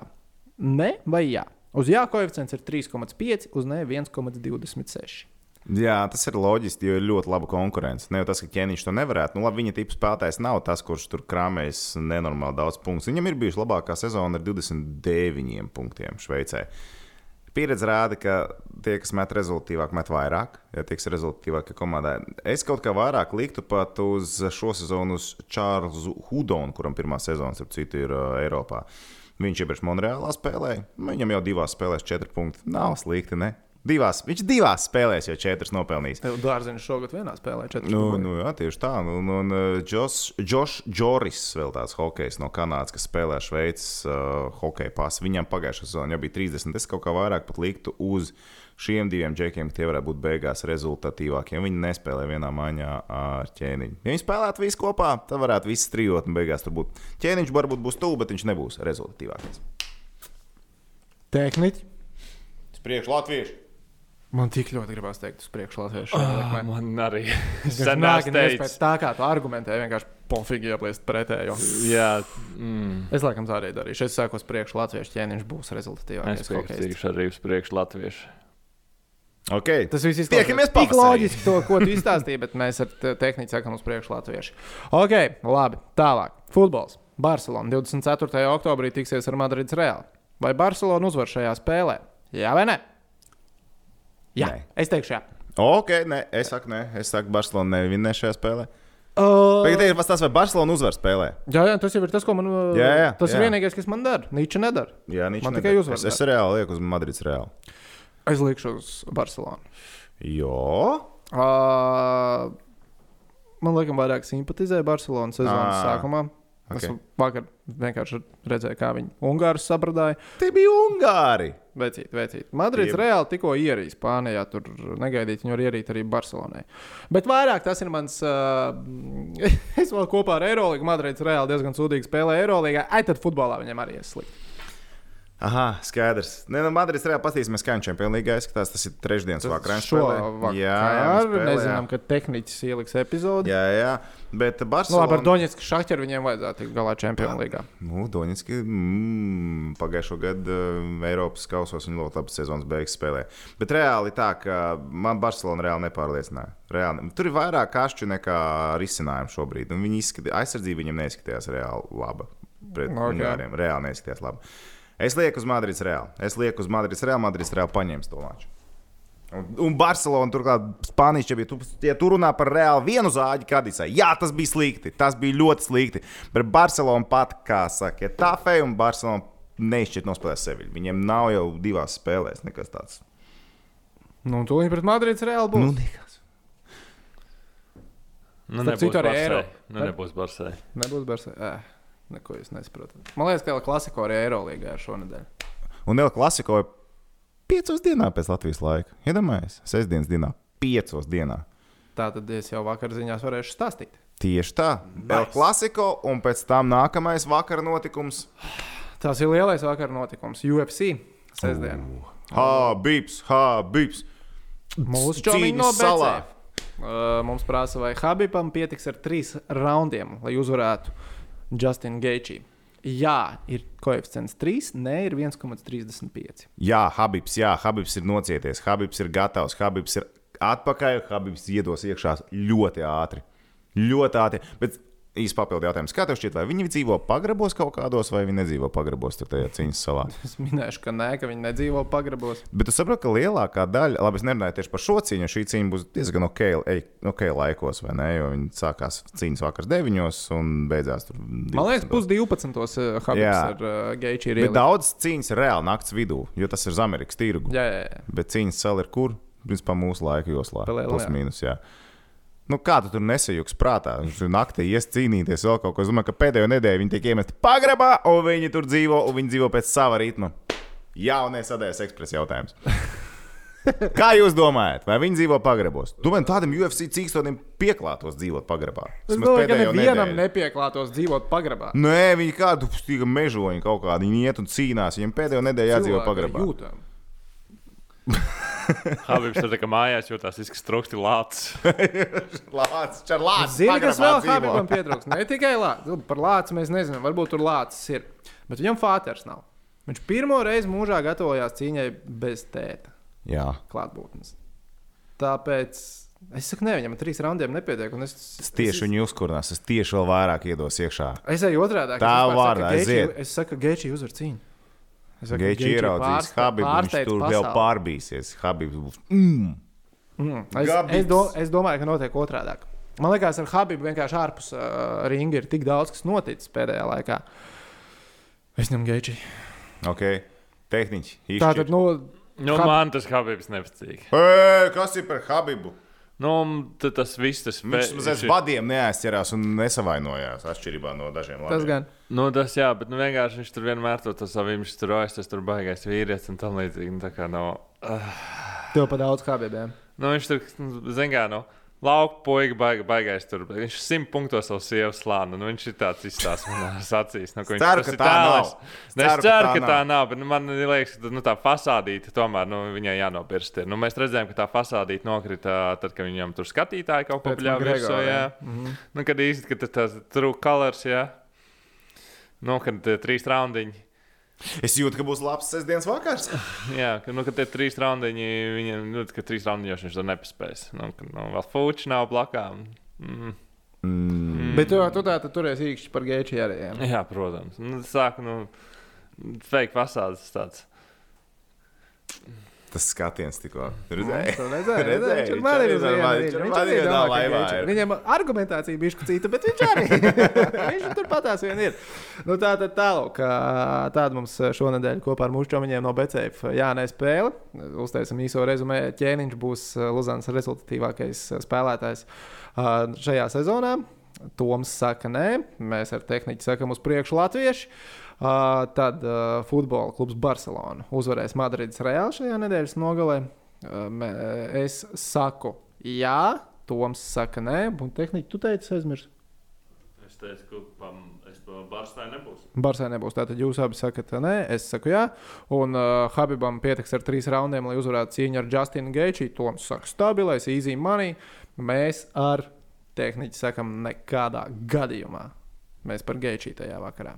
Ne vai jā? Uz jā koeficients ir 3,5, uz nē 1,26. Jā, tas ir loģiski, jo ir ļoti laba konkurence. Ne jau tas, ka ķēniņš to nevarētu. Nu, labi, viņa tips spēlētājs nav tas, kurš tur krāmējas nenormāli daudz punktu. Viņam ir bijusi labākā sezona ar 29 punktiem Šveicē. Pieredze rāda, ka tie, kas met rezultātīvāk, met vairāk. Ja ir rezultātīvākie komandā, es kaut kā vairāk liktu pat uz šo sezonu uz Čārlzu Hudonu, kuram pirmā sezona, ap citu, ir Eiropā. Viņš iepriekš Monreālā spēlēja. Viņam jau divās spēlēs četri punkti. Nav slikti, ne? Divās, viņš divās spēlēs jau četras nopelnījis. Dārziņš šogad vienā spēlē 4. Nu, nu, jā, tieši tā. Un, un uh, Džošs Džoris, vēl tāds hokejs no Kanādas, kas spēlē Šveices uh, hokeja pasu. Viņam pagājušā sezonā jau bija 30. Es kaut kā vairāk pat liktu uz šiem diviem džekiem, ka tie varētu būt beigās rezultatīvākie. Viņi nespēlē vienā maiņā ar ķēniņu. Ja viņi spēlētu visi kopā, tad varētu visi trijot un beigās tur būt. Ķēniņš varbūt būs tuvu, bet viņš nebūs rezultatīvākais. Tehniķi. Priekš Latviešu! Man tik ļoti gribās teikt, uz priekšu latviešu. Ah, Man arī. Pēc teicis. tā, kā tu argumentē, vienkārši pofīgi iepliest pretējo. Jā, mm. Es laikam tā arī darīšu. Es saku, uz priekšu latviešu ķēniņš būs rezultatīvākais. es piekrītu arī uz priekšu latviešu. Okay. Tas viss Tiekamies tik loģiski, to, ko tu izstāstīji, bet mēs ar te- tehniku sakām uz priekšu latviešu. Ok, labi. Tālāk. Futbols. Barcelona 24. oktobrī tiksies ar Madrides Reāli. Vai Barcelona uzvar šajā spēlē? Jā vai nē? Jā, Nē. es teikšu, jā. Ok, nē, es saku, nē, es saku, Barcelona nevinnēs šajā spēlē. Uh, Tagad ir tas, vai Barcelona uzvar spēlē. jā, jā, tas jau ir tas, ko man. uh, Jā, jā, tas jā. ir vienīgais, kas man dara. Nīča nedara. Jā, viņš Man nedara. tikai uzvar Es, es reāli lieku uz Madrides reāli. Es likšu uz Barcelonu. Jo. Uh, man liekas, vairāk simpatizē Barcelonas sezonas Ā, sākumā. Es ok. vakar vienkārši redzēju, kā viņi Ungārus sabradāja. Tie bija Ungāri. Vecīt, vecīt. Madrids reāli tikko ierīja Spānijā. Tur negaidīt, viņu var ierīt arī Barcelonai. Bet vairāk tas ir mans. Uh, es vēl kopā ar Eirolīgu. Madrids reāli diezgan sūdīgi spēlē Eirolīgā. Ai, tad futbolā viņam arī ir slikti. Aha, skaidrs. Nē, no Madrides reāli paskatīsimies, kā viņš Čempionā līgā izskatās. Tas ir trešdienas vakarā. vakaru Jā, viņš spēlē, nezinām, jā. ka tehniķis ieliks epizodi. Jā, jā. Bet Nu, labi, Barcelona. ar Doņetsku šahķeru viņiem vajadzētu tikt galā Čempionu līgā. Nu, Doņetski mm, pagājušo gadu uh, Eiropas kausos viņa ļoti labi sezonas beigas spēlē. Bet reāli tā, ka man Barcelona reāli nepārliecināja. Reāli. Tur ir vairāk kašķu nekā risinājumu šobrīd. Izskatījās, aizsardzība viņam neizskatījās reāli laba. Pret Ok. Ungāriem reāli neizskatījās labi. Es lieku uz Madrides reāli. Es lieku uz Madrides reāli. Madrides reāli paņems to maču. Un, un Barcelona, turklāt, Spānijas čempions. Tu, ja tu runā par reāli vienu zāģi, Kadisai, jā, tas bija slikti. Tas bija ļoti slikti. Bet Barcelona pat, kā saka, ir tā feja, un Barcelona neizšķirt nospēlēt sevi. Viņiem nav jau divās spēlēs nekas tāds. Nu, tūlīt pret Madrids reāli būs. Nu, nekas. Nu, nebūs citu, arī Barsai. Eiro. Nu, nebūs Barsai. Nebūs Barsai. Eh, neko jūs nesaprotat. Man liekas, ka klasiko arī Eirolīgā ir šonadēļ. Un vēl klasiko ir piecos dienā pēc Latvijas laika. Iedomājieties, sestdienas dienā, piecos dienā. Tā tad es jau vakar ziņās varēšu stāstīt. Tieši tā. Vēl klasiko, un pēc tam nākamais vakara notikums. Tas ir lielais vakar notikums. UFC sestdien. Ha, bips, ha, bips. Mūsu Cīņas čomiņš no salā. BCF. Uh, mums prasa, vai Habibam pietiks ar trīs raundiem, lai uzvarētu Justinu Geičī. Jā, ir koeficients 3, nē, ir 1,35. Jā, Habibs, jā, Habibs ir nocieties, Habibs ir gatavs, Habibs ir atpakaļ, Habibs iedos iekšā ļoti ātri. Ļoti ātri. Bet īsi papildu jautājums. Kā tev šķiet, vai viņi dzīvo pagrabos kaut kādos, vai viņi nedzīvo pagrabos tajā cīņas salā? Es minēšu, ka nē, ka viņi nedzīvo pagrabos. Bet es saprotu, ka lielākā daļa, labi, es nerunāju tieši par šo cīņu, šī cīņa būs diezgan ok, ej- ok laikos, vai ne? Jo viņi sākās cīņas vakar 9 un beidzās tur. Man liekas, 12. pusdivpadsmitos uh, Habibs Jā. ar uh, Geičī ir Bet ielicis. daudz cīņas ir reāli naktas vidū, jo tas ir uz Amerikas tirgu. Jā, jā, jā. Bet cīņas cēlā ir kur? Principā mūsu laika joslā. Plus mīnus, jā. Nu, kā tu tur nesajūgs prātā? Tur naktī ies cīnīties vēl kaut ko. Es domāju, ka pēdējo nedēļu viņi tiek iemesti pagrabā, un viņi tur dzīvo, un viņi dzīvo pēc sava ritma. Jaunais sadēļas ekspresa jautājums. Kā jūs domājat, vai viņi dzīvo pagrabos? Domāju, tādam UFC cīkstotiem pieklātos dzīvot pagrabā. Es domāju, ka nevienam nedēļu. nepieklātos dzīvot pagrabā. Nē, viņi kādu stīga mežoņu kaut kādu. Viņi iet un cīnās. Viņiem pēdējo nedēļu jādzīvo pagrabā. jūtam. Habibs tur tā kā mājās izskats trokšti lācis. Lācis, čarlācis. Zini, kas vēl. Habibam pietrūkst? Ne tikai lācis. Par lāci mēs nezinām, varbūt tur lācis ir. Bet viņam fāters nav. Viņš pirmo reizi mūžā gatavojās cīņai bez tēta Jā. klātbūtnes. Tāpēc es saku, ne, viņam trīs raundiem nepietiek. un Es, Es tieši viņu uzkurinās, es tieši vēl vairāk iedos iekšā. Es eju otrādi. Tā vārdā, aiziet. Es saku, Geičī uzvar cīņu. Geiči ieraudzīs Habibu, viņš tur pasauli. pārbīsies. Habibs būs. Mm. Mm. Es, Gabits. es, do, es domāju, ka notiek otrādi. Man liekas, ar Habibu vienkārši ārpus uh, ringa ir tik daudz, kas noticis pēdējā laikā. Es ņemu Geičī. Ok, tehniski. Tā tad, nu, Nu, Hab- man tas Habibs nepatīk. Kas ir par Habibu? Nu, tad tas viss tas Viņš mazliet vadiem neaizķerās un nesavainojās atšķirībā no dažiem tas ladiem. gan. Nu, tas jā, bet nu, vienkārši viņš tur vienmēr to, to savu viņš tur aiz, tas tur baigais vīrietis un tam līdzīgi. Nu, tā kā no, Tev pa daudz Habibiem. nu, viņš tur, zin kā, no lauka puika baig, baigais tur. Viņš simt punktos savu sievu slānu. Nu, viņš ir tāds izstāsts manās acīs. Nu, ka viņš Ceru, tas ka tā nav. Nu, es ceru, ka tā nav. nav, bet nu, man liekas, ka nu, tā fasādīte tomēr nu, viņai jānopirst. ir. Nu, mēs redzējām, ka tā fasādīte nokrita tad, kad viņam tur skatītāji kaut ko pļāva virsū. Jā. Mhm. Nu, kad īsti, kad tas true colors, jā. Nu, kad trīs raundiņi. Es jūtu, ka būs labs sestdienas vakars. Jā, ka, nu, kad tie trīs raundiņi, viņam, nu, ka trīs raundiņos viņš to nepaspēs. Nu, ka, nu, vēl fuči nav blakām. Mm. Mm. Bet tu, tu tā tad turēsi īkšķi par arī. Jā. Jā, protams. Nu, sāku, nu, fake fasādes tāds. Tas skatiens tikko. Tu Redzēji? redzēji, Redzēji, redzēji, viņš man ir arī uz normāli, viena viņš Geičs ir. ir. Viņam argumentācija bija cita, bet viņš arī. viņš tur patās vien ir. Nu, tā tad tālāk, tāda mums šonadēļ kopā ar mūsu čomiņiem no BCF jānē spēle. Uztaisim īso rezumē. Ķēniņš būs Luzānas rezultatīvākais spēlētājs ā, šajā sezonā. Toms saka, nē, mēs ar tehniku sakam uz priekšu latvieši. Uh, tad uh, futbola klubs Barcelona uzvarēs Madrides Reāli šajā nedēļas nogalē. Uh, es saku, jā, Toms saka, nē, un tehniski tu teici, aizmirst. Es teicu, ka pam, es pa Barstai nebūs. Barsai nebūs. Tātad jūs abi sakat, nē, es saku, jā. Un uh, Habibam pietiks ar trīs raundiem, lai uzvarētu cīņu ar Justinu Geičī. Toms saka, stabilais, easy money. Mēs ar tehniķi sakam, nekādā gadījumā. Mēs par Geičī tajā vakarā.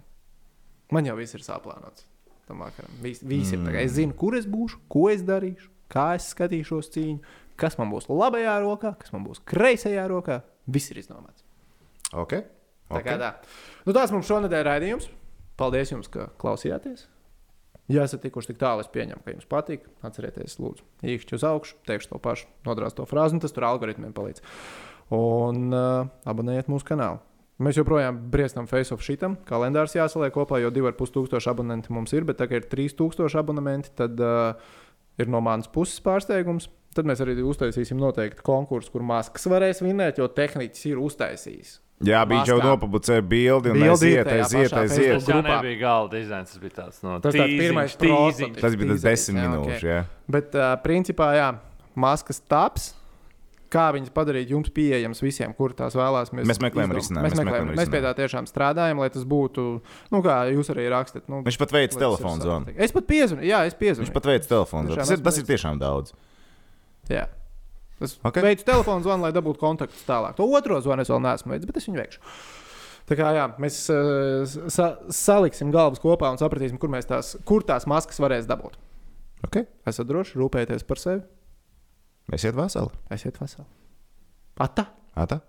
Man jau viss ir saplānots. Tam vakaram. Viss, viss ir. tagad. Es zinu, kur es būšu, ko es darīšu, kā es skatīšos cīņu, kas man būs labajā rokā, kas man būs kreisajā rokā. Viss ir izdomāts. Okay. Tā kā tā. Nu, tāds mums šonadēļ ir raidījums. Paldies jums, ka klausījāties. Ja esat tikuši tik tālu, es pieņemu, ka jums patīk. Atcerieties, lūdzu, īkšķi uz augšu, teikšu to pašu, nodrās to frāzi, un tas tur algoritmiem palīdz. Un uh, abonējiet mūsu kanālu. Mēs joprojām briestam face-off šitam. Kalendārs jāsaliek kopā, jo 2,5 abonenti mums ir, bet tagad ir 3,000 abonenti. Tad uh, ir no manas puses pārsteigums. Tad mēs arī uztaisīsim noteikti konkursu, kur maskas varēs vinēt, jo tehniķis ir uztaisījis. Jā, bija jau nopublicēta bildi, un Bildi aiziet, tajā aiziet, pašā aiziet. Tas nebija gala dizains, tas bija tāds no Tas tāds pirmais prototyps. Tas bija tas desmit jā, minūšu. Jā. Bet, uh, principā, jā, maskas taps. Kā viņas padarīt jums pieejamas visiem, kur tās vēlās? Mēs meklējam izdom- risinājumu, Mēs, mēs meklējam, meklējam mēs pie tā tiešām strādājam, lai tas būtu, nu, kā jūs arī rakstat. Nu, Viņš pat veids telefonu zvanu. Es pat piezvanu, jā, es piezvanu. Viņš pat veids telefonu zvanu. Tas, ir- tas ir tiešām daudz. Jā. Es Ok. okay. veicu telefonu zvanu, lai dabūtu kontaktus tālāk. To otro zvanu es vēl neesmu veicis, bet es viņu veikšu. Tā kā jā, mēs uh, sa saliksim galvas kopā un sapratīsim, kur, mēs tās, kur tās maskas varēs dabūt. Okay. Esat droši, rūpējieties par sevi, Esiet veseli. esiet veseli. Ata! Ata?